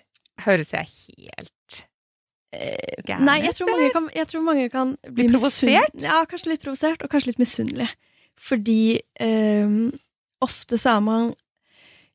høres jeg helt eh, gæren ut? Nei, jeg tror, mange kan, jeg tror mange kan bli, bli provosert. Ja, kanskje litt provosert, og kanskje litt misunnelig. Fordi eh, ofte så er man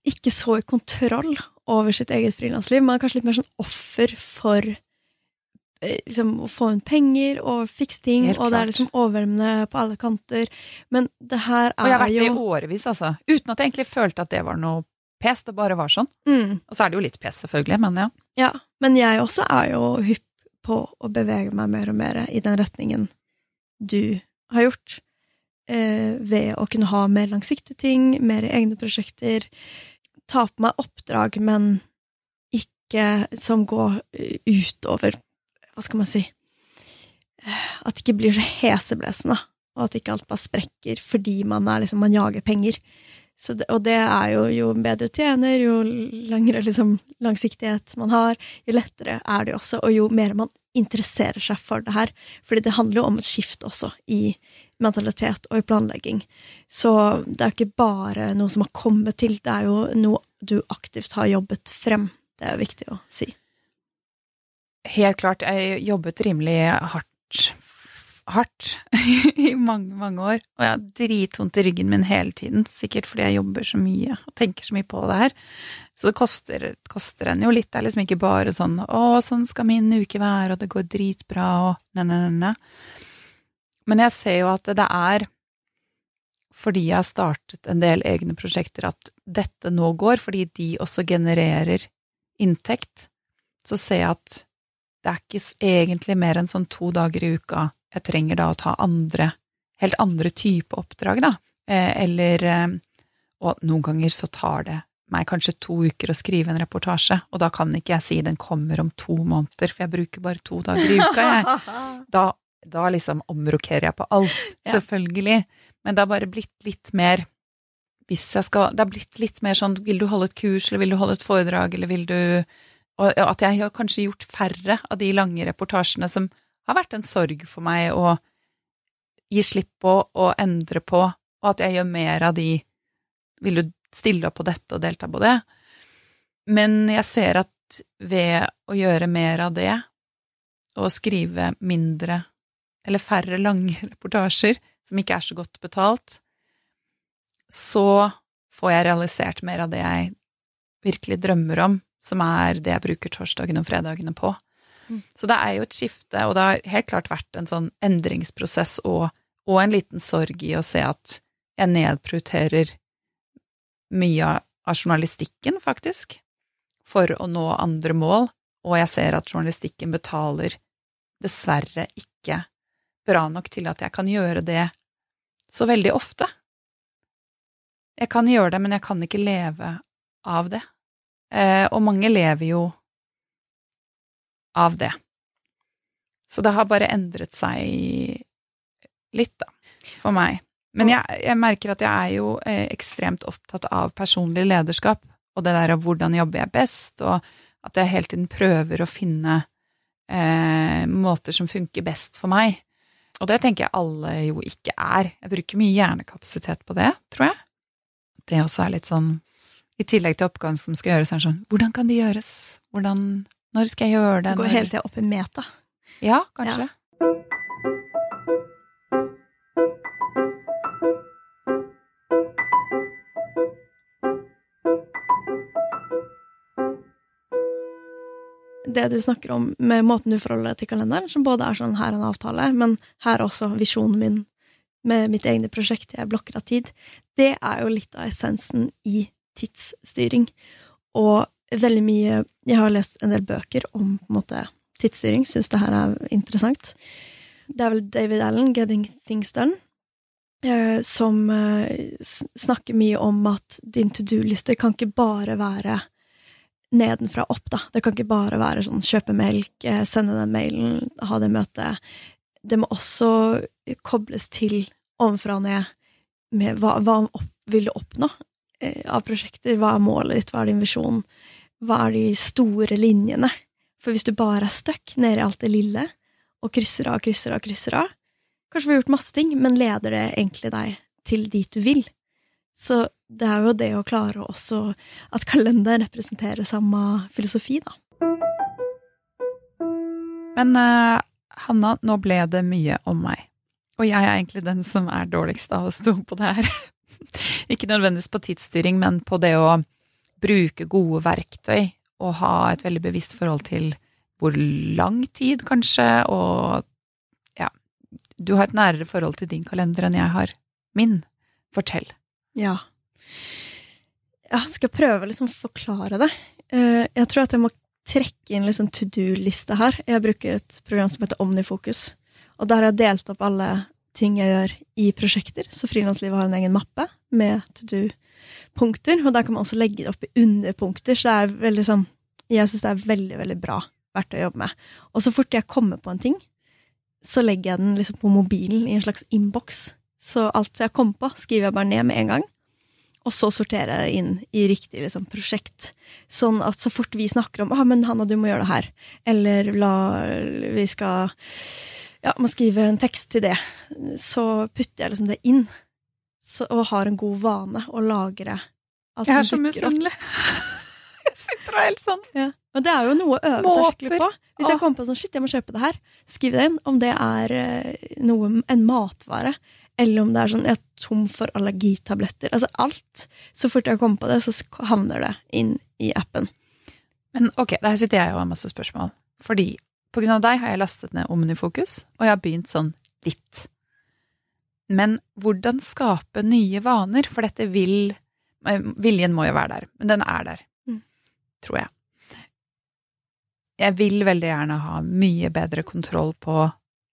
ikke så i kontroll over sitt eget frilansliv. Man er kanskje litt mer sånn offer for eh, liksom, å få inn penger og fikse ting, og det er liksom overveldende på alle kanter. Men det her er jo Og jeg har vært det i årevis, altså. Uten at jeg egentlig følte at det var noe pes, det bare var sånn. Mm. Og så er det jo litt pes, selvfølgelig, men ja. Ja, men jeg også er jo hypp på å bevege meg mer og mer i den retningen du har gjort. Eh, ved å kunne ha mer langsiktige ting, mer egne prosjekter ta på meg oppdrag, men ikke som går utover Hva skal man si At det ikke blir så heseblesende, og at ikke alt bare sprekker fordi man, liksom, man jager penger. Det, og det er jo jo bedre du tjener, jo lengre liksom, langsiktighet man har, jo lettere er det også, og jo mer man interesserer seg for det her. Fordi det handler jo om et skift også i mentalitet og i planlegging. Så det er jo ikke bare noe som har kommet til, det er jo noe du aktivt har jobbet frem. Det er viktig å si. Helt klart. Jeg jobbet rimelig hardt hardt i mange, mange år. Og jeg har dritvondt i ryggen min hele tiden, sikkert fordi jeg jobber så mye og tenker så mye på det her. Så det koster, koster en jo litt. Det er liksom ikke bare sånn 'Å, sånn skal min uke være, og det går dritbra', og ne-ne-ne. Men jeg ser jo at det er fordi jeg har startet en del egne prosjekter at dette nå går, fordi de også genererer inntekt, så ser jeg at det er ikke egentlig mer enn sånn to dager i uka jeg trenger da å ta andre, helt andre type oppdrag, da. Eh, eller eh, Og noen ganger så tar det meg kanskje to uker å skrive en reportasje, og da kan ikke jeg si den kommer om to måneder, for jeg bruker bare to dager i uka, jeg. Da, da liksom omrokerer jeg på alt, selvfølgelig. Men det har bare blitt litt mer hvis jeg skal Det har blitt litt mer sånn vil du holde et kurs, eller vil du holde et foredrag, eller vil du Og at jeg har kanskje gjort færre av de lange reportasjene som har vært en sorg for meg å gi slipp på og endre på, og at jeg gjør mer av de Vil du stille opp på dette og delta på det? Men jeg ser at ved å gjøre mer av det, og skrive mindre eller færre lange reportasjer, som ikke er så godt betalt, så får jeg realisert mer av det jeg virkelig drømmer om, som er det jeg bruker torsdagene og fredagene på. Så det er jo et skifte, og det har helt klart vært en sånn endringsprosess og, og en liten sorg i å se at jeg nedprioriterer mye av journalistikken, faktisk, for å nå andre mål, og jeg ser at journalistikken betaler dessverre ikke bra nok til at jeg kan gjøre det så veldig ofte. Jeg kan gjøre det, men jeg kan ikke leve av det. Eh, og mange lever jo av det. Så det har bare endret seg litt, da, for meg. Men jeg, jeg merker at jeg er jo eh, ekstremt opptatt av personlig lederskap, og det der av hvordan jobber jeg best, og at jeg hele tiden prøver å finne eh, måter som funker best for meg. Og det tenker jeg alle jo ikke er. Jeg bruker mye hjernekapasitet på det, tror jeg. Det også er litt sånn I tillegg til oppgaven som skal gjøres, er det sånn Hvordan kan det gjøres? Hvordan Når skal jeg gjøre det? Går hele tida opp i meta. Ja, kanskje. Ja. det du snakker om med måten du forholder deg til kalenderen, som både er sånn her er en avtale, men her er også visjonen min med mitt egne prosjekt, jeg blokker av tid, det er jo litt av essensen i tidsstyring. Og veldig mye Jeg har lest en del bøker om på en måte tidsstyring, syns det her er interessant. Det er vel David Allen, 'Getting Things Done', eh, som eh, snakker mye om at din to do-liste kan ikke bare være nedenfra opp, da. Det kan ikke bare være sånn kjøpe melk, eh, sende den mailen, ha det møtet. Det må også kobles til ovenfra og ned med hva, hva opp, vil du oppnå av prosjekter? Hva er målet ditt, hva er din visjon? Hva er de store linjene? For hvis du bare er stuck nede i alt det lille, og krysser av, krysser av, krysser av Kanskje vi har gjort masse ting, men leder det egentlig deg til dit du vil? Så det er jo det å klare også at kalenderen representerer samme filosofi, da. Men uh, Hanna, nå ble det mye om meg. Og jeg er egentlig den som er dårligst av å stå på det her. Ikke nødvendigvis på tidsstyring, men på det å bruke gode verktøy og ha et veldig bevisst forhold til hvor lang tid, kanskje, og ja Du har et nærere forhold til din kalender enn jeg har min. Fortell. Ja. Jeg skal prøve å liksom forklare det. Eh, jeg tror at jeg må trekke inn liksom to do-liste her. Jeg bruker et program som heter Omnifokus. Og der har jeg delt opp alle ting jeg gjør i prosjekter. Så Frilanslivet har en egen mappe med to do-punkter. Og der kan man også legge det opp i underpunkter. Så det er veldig sånn Jeg syns det er veldig, veldig bra verktøy å jobbe med. Og så fort jeg kommer på en ting, så legger jeg den liksom på mobilen i en slags innboks. Så alt jeg kommer på, skriver jeg bare ned med en gang. Og så sorterer jeg inn i riktig liksom, prosjekt. Sånn at så fort vi snakker om ah, men 'Hanna, du må gjøre det her', eller la, vi skal ja, må skrive en tekst til det, så putter jeg liksom det inn. Så, og har en god vane å lagre alt jeg som dukker opp. Jeg er så misunnelig. jeg sitter og er helt sånn ja. Og det er jo noe å øve seg skikkelig på. Hvis jeg kommer på sånn, shit, jeg må kjøpe det her, skriv det inn. Om det er eh, noe, en matvare, eller om det er sånn jeg er tom for allergitabletter. Altså alt. Så fort jeg kommer på det, så havner det inn i appen. Men ok, der sitter jeg og har masse spørsmål. Fordi på grunn av deg har jeg lastet ned Omnifokus, og jeg har begynt sånn litt. Men hvordan skape nye vaner? For dette vil eh, Viljen må jo være der, men den er der, mm. tror jeg. Jeg vil veldig gjerne ha mye bedre kontroll på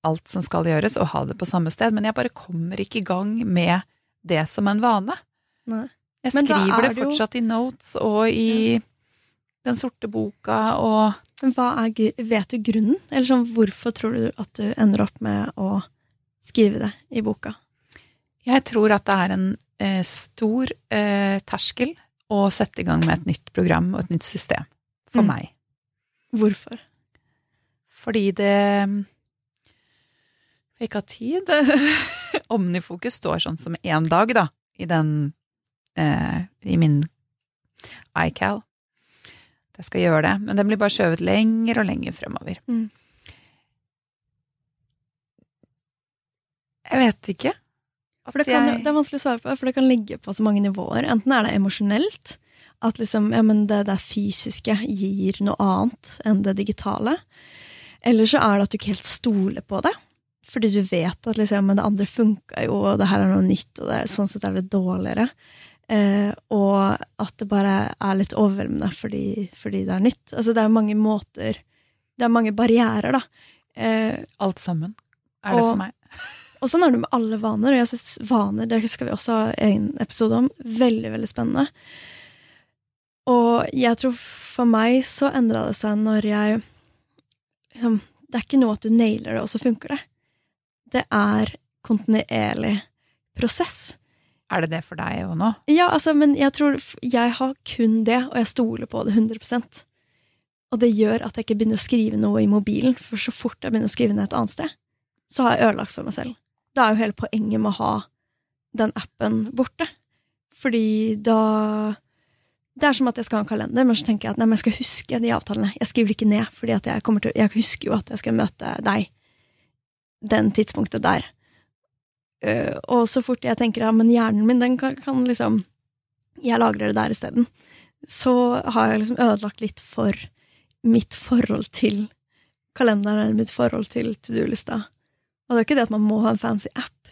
alt som skal gjøres, og ha det på samme sted, men jeg bare kommer ikke i gang med det som en vane. Nei. Jeg skriver det fortsatt jo... i notes og i ja. den sorte boka og er, Vet du grunnen? Eller sånn, hvorfor tror du at du ender opp med å skrive det i boka? Jeg tror at det er en eh, stor eh, terskel å sette i gang med et nytt program og et nytt system. For mm. meg. Hvorfor? Fordi det Jeg ikke har tid. Omnifokus står sånn som én dag, da, i den eh, I min iCal. At jeg skal gjøre det. Men den blir bare skjøvet lenger og lenger fremover. Mm. Jeg vet ikke. For det, kan, jeg... det, er vanskelig å svare på, for det kan ligge på så mange nivåer. Enten er det emosjonelt, at liksom, ja, det, det fysiske gir noe annet enn det digitale. Eller så er det at du ikke helt stoler på det. Fordi du vet at liksom, men det andre funka jo, og det her er noe nytt, og det, sånn sett er det dårligere. Eh, og at det bare er litt overveldende fordi, fordi, det er nytt. Altså det er mange måter Det er mange barrierer, da. Eh, Alt sammen er det og, for meg. Og sånn er det med alle vaner, og jeg synes vaner det skal vi også ha en episode om. Veldig, veldig spennende. Og jeg tror for meg så endra det seg når jeg liksom, Det er ikke noe at du nailer det, og så funker det. Det er kontinuerlig prosess. Er det det for deg òg nå? Ja, altså, men jeg tror jeg har kun det, og jeg stoler på det 100% Og det gjør at jeg ikke begynner å skrive noe i mobilen, for så fort jeg begynner å skrive ned et annet sted, så har jeg ødelagt for meg selv. Da er jo hele poenget med å ha den appen borte. Fordi da det er som at jeg skal ha en kalender, men så tenker jeg at nei, jeg skal huske de avtalene. Jeg skriver det ikke ned, fordi jeg, jeg, husker jo at jeg skal møte deg den tidspunktet der. Uh, og så fort jeg tenker ja, men hjernen min, den kan, kan liksom Jeg lagrer det der isteden. Så har jeg liksom ødelagt litt for mitt forhold til kalenderen, eller mitt forhold til to do-lista. Og det er ikke det at man må ha en fancy app,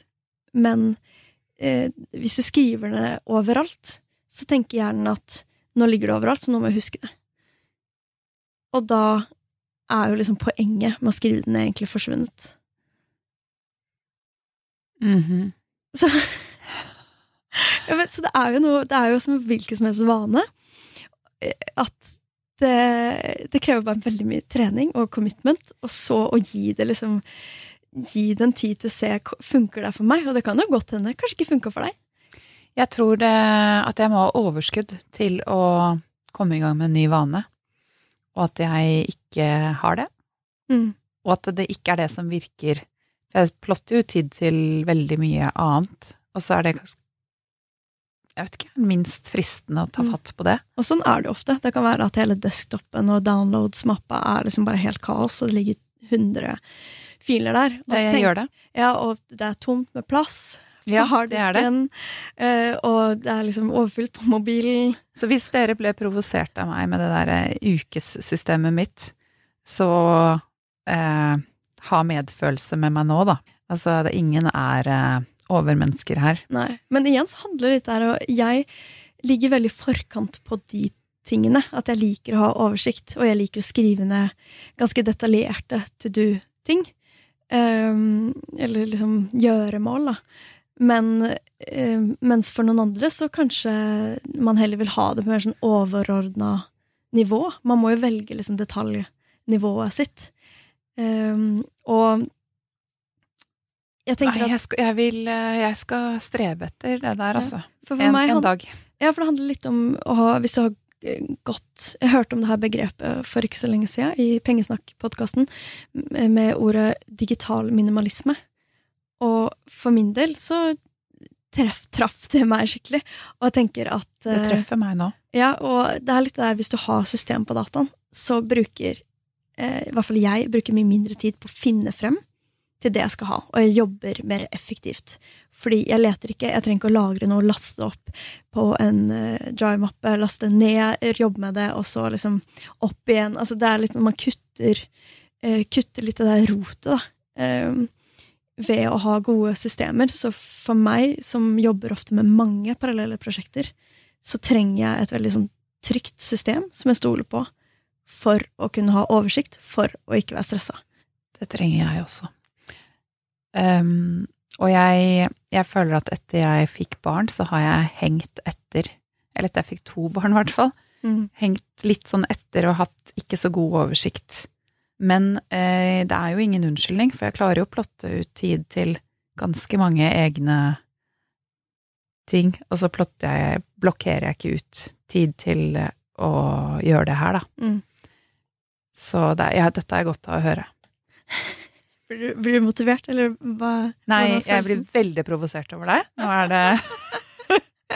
men eh, hvis du skriver det overalt, så tenker hjernen at nå ligger det overalt, så nå må jeg huske det. Og da er jo liksom poenget med å skrive den egentlig forsvunnet. Mm -hmm. Så ja, men, Så det er jo noe Det er jo som hvilken som helst vane. At det, det, krever bare veldig mye trening og commitment, og så å gi det liksom Gi det en tid til å se funker det for meg, og det kan jo godt hende kanskje ikke funker for deg. Jeg tror det, at jeg må ha overskudd til å komme i gang med en ny vane, og at jeg ikke har det. Mm. Og at det ikke er det som virker. Jeg plotter jo tid til veldig mye annet, og så er det jeg vet ikke, minst fristende å ta mm. fatt på det. Og sånn er det ofte. Det kan være at hele desktopen og downloads-mappa er liksom bare helt kaos, og det ligger 100 filer der. Og det tenk, gjør det. Ja, og det er tomt med plass ja, det er det. og det er liksom overfylt på mobilen. Så hvis dere ble provosert av meg med det der eh, ukessystemet mitt, så eh, ha medfølelse med meg nå, da. Altså, det, ingen er eh, overmennesker her. Nei. Men igjen så handler det litt der og Jeg ligger veldig forkant på de tingene. At jeg liker å ha oversikt, og jeg liker å skrive ned ganske detaljerte to do-ting. Um, eller liksom gjøremål, da. Men eh, mens for noen andre så kanskje man heller vil ha det på mer sånn overordna nivå. Man må jo velge liksom detaljnivået sitt. Um, og jeg tenker Nei, jeg skal, jeg, vil, jeg skal strebe etter det der, altså. For for en, en, dag. Ja, for det handler litt om å ha Hvis du har gått Jeg hørte om det her begrepet for ikke så lenge siden i Pengesnakk-podkasten med ordet digital minimalisme. Og for min del så treff, traff det meg skikkelig. Og jeg tenker at Det eh, treffer meg nå. Ja, og det er litt der hvis du har system på dataen, så bruker eh, i hvert fall jeg, bruker mye mindre tid på å finne frem til det jeg skal ha, og jeg jobber mer effektivt. Fordi jeg leter ikke, jeg trenger ikke å lagre noe, laste opp på en uh, drive-mappe, laste ned, jobbe med det, og så liksom opp igjen. Altså det er litt sånn man kutter, uh, kutter litt det rotet, da. Um, ved å ha gode systemer. Så for meg, som jobber ofte med mange parallelle prosjekter, så trenger jeg et veldig sånn trygt system som jeg stoler på, for å kunne ha oversikt, for å ikke være stressa. Det trenger jeg også. Um, og jeg, jeg, føler at etter jeg fikk barn, så har jeg hengt etter Eller etter jeg fikk to barn, i hvert fall. Mm. Hengt litt sånn etter og hatt ikke så god oversikt. Men eh, det er jo ingen unnskyldning, for jeg klarer jo å plotte ut tid til ganske mange egne ting, og så jeg, blokkerer jeg ikke ut tid til å gjøre det her, da. Mm. Så det, ja, dette er godt å høre. Blir du, blir du motivert, eller hva? Nei, jeg blir veldig provosert over deg. Nå er det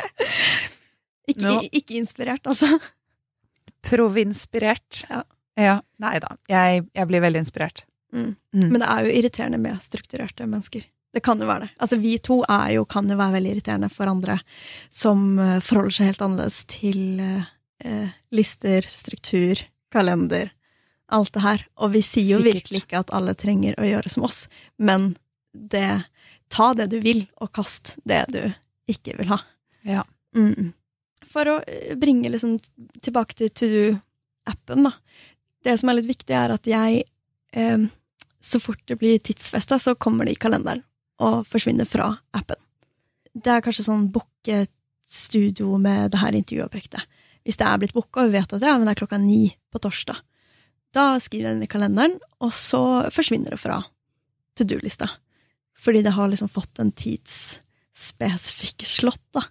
ikke, Nå. ikke, inspirert, altså? Provinspirert. Ja. ja. Nei da. Jeg, jeg, blir veldig inspirert. Mm. Mm. Men det er jo irriterende med strukturerte mennesker. Det kan jo være det. Altså, vi to er jo, kan jo være veldig irriterende for andre som uh, forholder seg helt annerledes til eh, lister, struktur, kalender alt det her. Og vi sier jo Sikkert. virkelig ikke at alle trenger å gjøre som oss, men det Ta det du vil, og kast det du ikke vil ha. Ja. Mm. For å eh, bringe liksom tilbake til To Do-appen, da. Det som er litt viktig, er at jeg eh, Så fort det blir tidsfesta, så kommer det i kalenderen og forsvinner fra appen. Det er kanskje sånn bookestudio med det her intervjuobjektet. Hvis det er blitt booka, og vi vet at ja, men det er klokka ni på torsdag, da skriver jeg den i kalenderen, og så forsvinner det fra to do-lista. Fordi det har liksom fått en tidsspesifikk slott, da.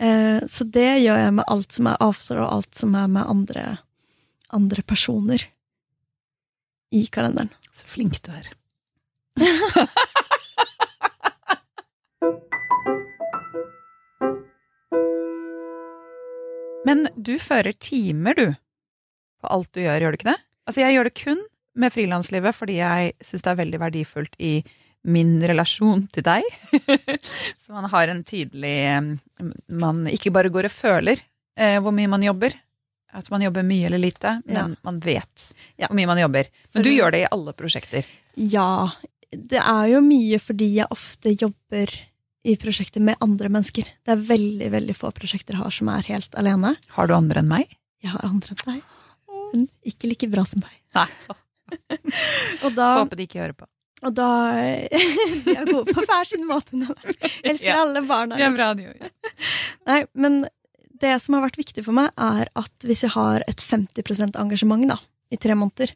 Eh, så det gjør jeg med alt som er avtaler, og alt som er med andre, andre personer i kalenderen. Så flink du er. Men du fører timer, du, på alt du gjør, gjør du ikke det? Altså, jeg gjør det kun med frilanslivet fordi jeg syns det er veldig verdifullt i min relasjon til deg. Så man har en tydelig Man ikke bare går og føler eh, hvor mye man jobber. At man jobber mye eller lite, men ja. man vet ja. hvor mye man jobber. Men du gjør det i alle prosjekter? Ja. Det er jo mye fordi jeg ofte jobber i prosjekter med andre mennesker. Det er veldig veldig få prosjekter jeg har som er helt alene. Har du andre enn meg? Jeg har andre enn deg men ikke like bra som deg. Nei. og da, Håper de ikke hører på. Og da De er gode på hver sin måte. Elsker ja. alle barna. Det er bra de gjør. Nei, men det som har vært viktig for meg, er at hvis jeg har et 50% engasjement da, i tre måneder,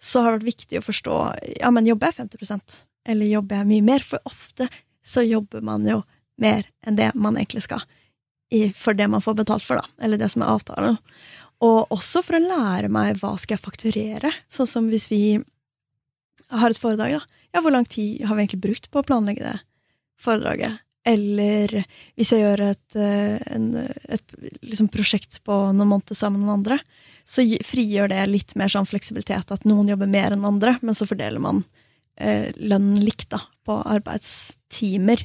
så har det vært viktig å forstå ja, men jobber jeg 50% eller jobber jeg mye mer? For ofte så jobber man jo mer enn det man egentlig skal, for det man får betalt for, da, eller det som er avtalen. Og også for å lære meg hva skal jeg fakturere. Sånn som hvis vi har et foredrag, da. Ja, hvor lang tid har vi egentlig brukt på å planlegge det foredraget? Eller hvis jeg gjør et, eh, en, et liksom prosjekt på noen måneder sammen med noen andre, så frigjør det litt mer sånn fleksibilitet at noen jobber mer enn andre, men så fordeler man eh, lønnen likt da, på arbeidstimer.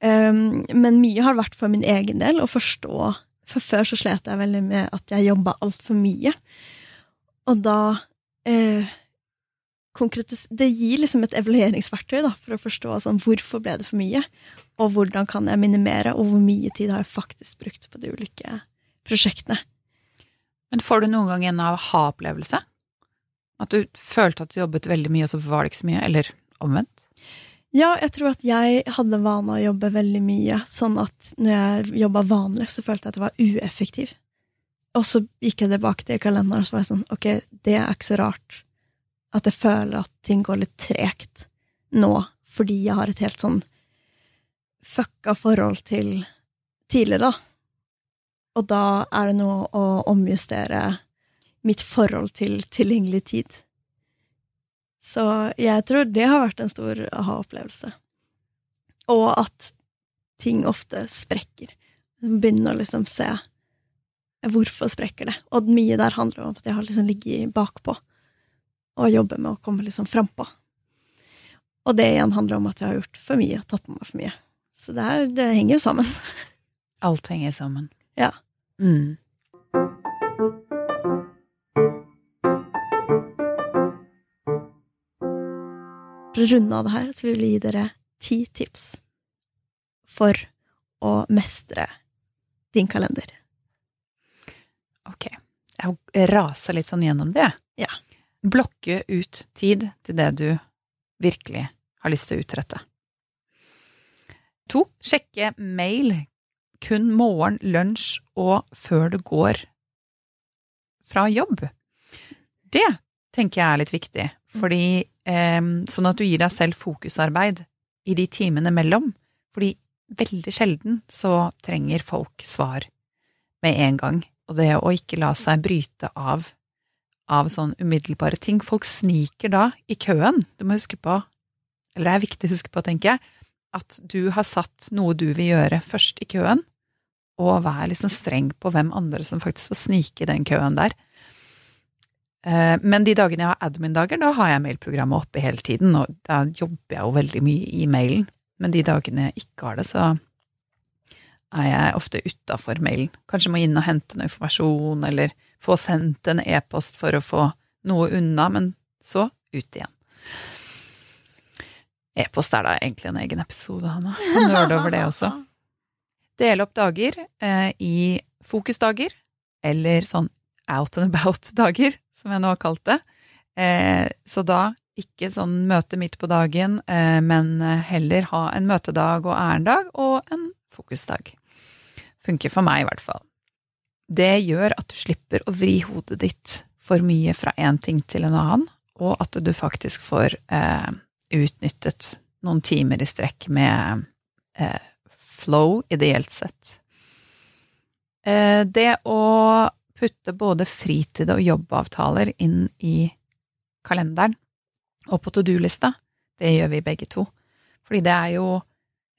Um, men mye har vært for min egen del å forstå for før så slet jeg veldig med at jeg jobba altfor mye. Og da eh, Det gir liksom et evalueringsverktøy da, for å forstå sånn, hvorfor ble det for mye, og hvordan kan jeg minimere, og hvor mye tid har jeg faktisk brukt på de ulike prosjektene. Men får du noen gang en aha-opplevelse? At du følte at du jobbet veldig mye, og så var det ikke så mye? Eller omvendt? Ja, jeg tror at jeg hadde vane å jobbe veldig mye, sånn at når jeg jobba vanlig, så følte jeg at jeg var ueffektiv. Og så gikk jeg tilbake til kalenderen og så var jeg sånn, ok, det er ikke så rart at jeg føler at ting går litt tregt nå, fordi jeg har et helt sånn fucka forhold til tidligere, da. Og da er det noe å omjustere mitt forhold til tilgjengelig tid. Så jeg tror det har vært en stor aha-opplevelse. Og at ting ofte sprekker. Begynner å liksom se hvorfor sprekker det. Og mye der handler om at jeg har liksom ligget bakpå. og jobber med å komme liksom frampå. Og det igjen handler om at jeg har gjort for mye, tatt på meg for mye. Så det, her, det henger jo sammen. Alt henger sammen. Ja. Mm. For å runde av det her, så vil vi gi dere ti tips for å mestre din kalender. Ok. Jeg raser litt sånn gjennom det. Ja. Blokke ut tid til det du virkelig har lyst til å utrette. To. Sjekke mail kun morgen, lunsj og før du går fra jobb. Det tenker jeg er litt viktig, fordi eh, sånn at du gir deg selv fokusarbeid i de timene mellom. Fordi veldig sjelden så trenger folk svar med en gang. Og det å ikke la seg bryte av av sånn umiddelbare ting. Folk sniker da i køen. Du må huske på, eller det er viktig å huske på, tenker jeg, at du har satt noe du vil gjøre først i køen, og vær liksom streng på hvem andre som faktisk får snike i den køen der. Eh, men de dagene jeg har admin-dager, da har jeg mailprogrammet oppe hele tiden, og da jobber jeg jo veldig mye i mailen. Men de dagene jeg ikke har det, så er jeg ofte utafor mailen. Kanskje må inn og hente noe informasjon, eller få sendt en e-post for å få noe unna, men så ut igjen. E-post er da egentlig en egen episode, Hanna. Kan nøle over det også. Dele opp dager eh, i fokusdager, eller sånn out and about-dager, som jeg nå har kalt det. Eh, så da ikke sånn møte midt på dagen, eh, men heller ha en møtedag og ærendag og en fokusdag. Funker for meg, i hvert fall. Det gjør at du slipper å vri hodet ditt for mye fra én ting til en annen, og at du faktisk får eh, utnyttet noen timer i strekk med eh, flow, ideelt sett. Eh, det å putte både fritid og jobbavtaler inn i kalenderen og på to do-lista, det gjør vi begge to. Fordi det er jo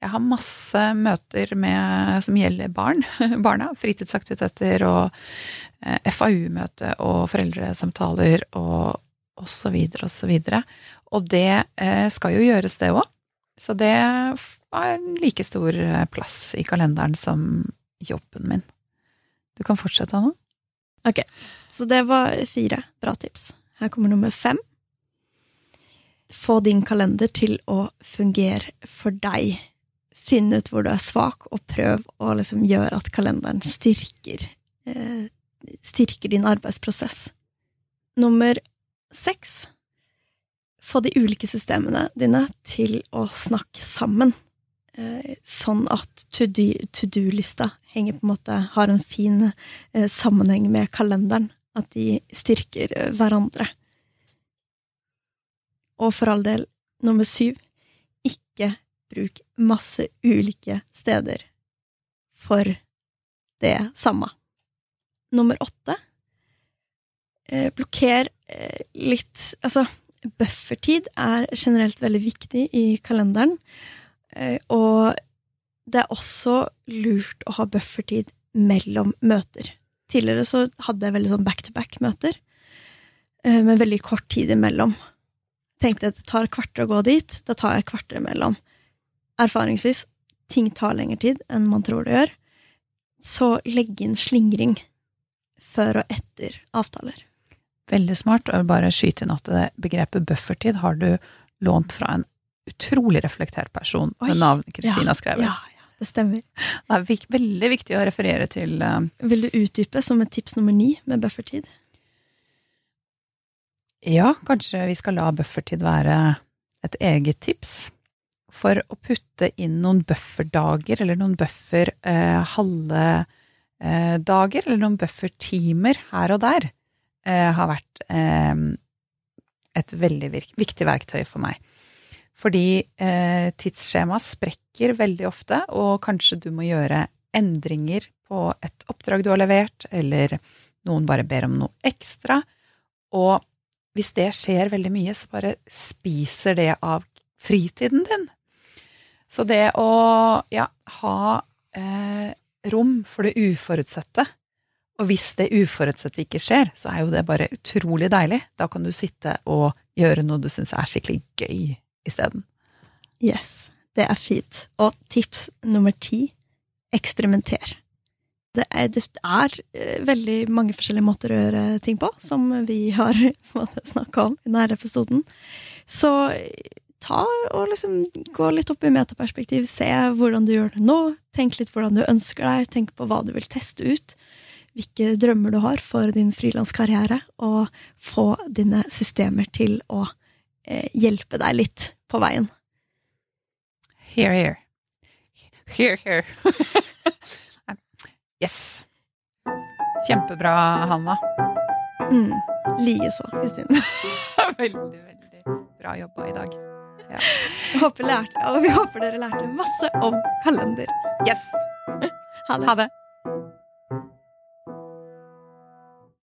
Jeg har masse møter med, som gjelder barn, barna. Fritidsaktiviteter og eh, FAU-møte og foreldresamtaler og og så videre og så videre. Og det eh, skal jo gjøres, det òg. Så det har like stor eh, plass i kalenderen som jobben min. Du kan fortsette, Anna. Ok, så det var fire bra tips. Her kommer nummer fem. Få din kalender til å fungere for deg. Finn ut hvor du er svak, og prøv å liksom gjøre at kalenderen styrker, eh, styrker din arbeidsprosess. Nummer seks få de ulike systemene dine til å snakke sammen. Eh, sånn at to do-lista på en måte har en fin eh, sammenheng med kalenderen. At de styrker eh, hverandre. Og for all del, nummer syv, ikke bruk masse ulike steder for det samme. Nummer åtte, blokker litt Altså, buffertid er generelt veldig viktig i kalenderen. Og det er også lurt å ha buffertid mellom møter. Tidligere så hadde jeg veldig sånn back-to-back-møter, med veldig kort tid imellom. Tenkte at det tar kvarter å gå dit, da tar jeg kvarter imellom. Erfaringsvis, ting tar lengre tid enn man tror det gjør. Så legg inn slingring før og etter avtaler. Veldig smart. Og bare skyte inn at begrepet buffertid har du lånt fra en utrolig reflektert person med navn Kristina ja, Skrever. Ja, ja, det stemmer. Det er veldig viktig å referere til uh, Vil du utdype som et tips nummer ni med buffertid? Ja, kanskje vi skal la buffertid være et eget tips. For å putte inn noen bufferdager, eller noen buffer uh, halve uh, dager, eller noen buffertimer her og der, har vært et veldig viktig verktøy for meg. Fordi eh, tidsskjema sprekker veldig ofte, og kanskje du må gjøre endringer på et oppdrag du har levert, eller noen bare ber om noe ekstra. Og hvis det skjer veldig mye, så bare spiser det av fritiden din. Så det å ja, ha eh, rom for det uforutsette, Og hvis det uforutsette ikke skjer, så er jo det bare utrolig deilig. Da kan du sitte og gjøre noe du syns er skikkelig gøy isteden. Yes, det er fint. Og tips nummer ti eksperimenter. Det er, det er, eh, veldig mange forskjellige måter å gjøre ting på, som vi har snakka om i denne episoden. Så ta og liksom gå litt opp i metaperspektiv, se hvordan du gjør det nå, tenk litt hvordan du ønsker deg, tenk på hva du vil teste ut, hvilke drømmer du har for din frilanskarriere, og få dine systemer til å eh, hjelpe deg litt på veien. Here, here. Here, here. yes. Kjempebra, Hanna. Mm. Likeså, Kristin. veldig, veldig bra jobba i dag. Ja. Håper lærte, og vi håper dere lærte masse om kalender. Yes. Ha det. Ha det.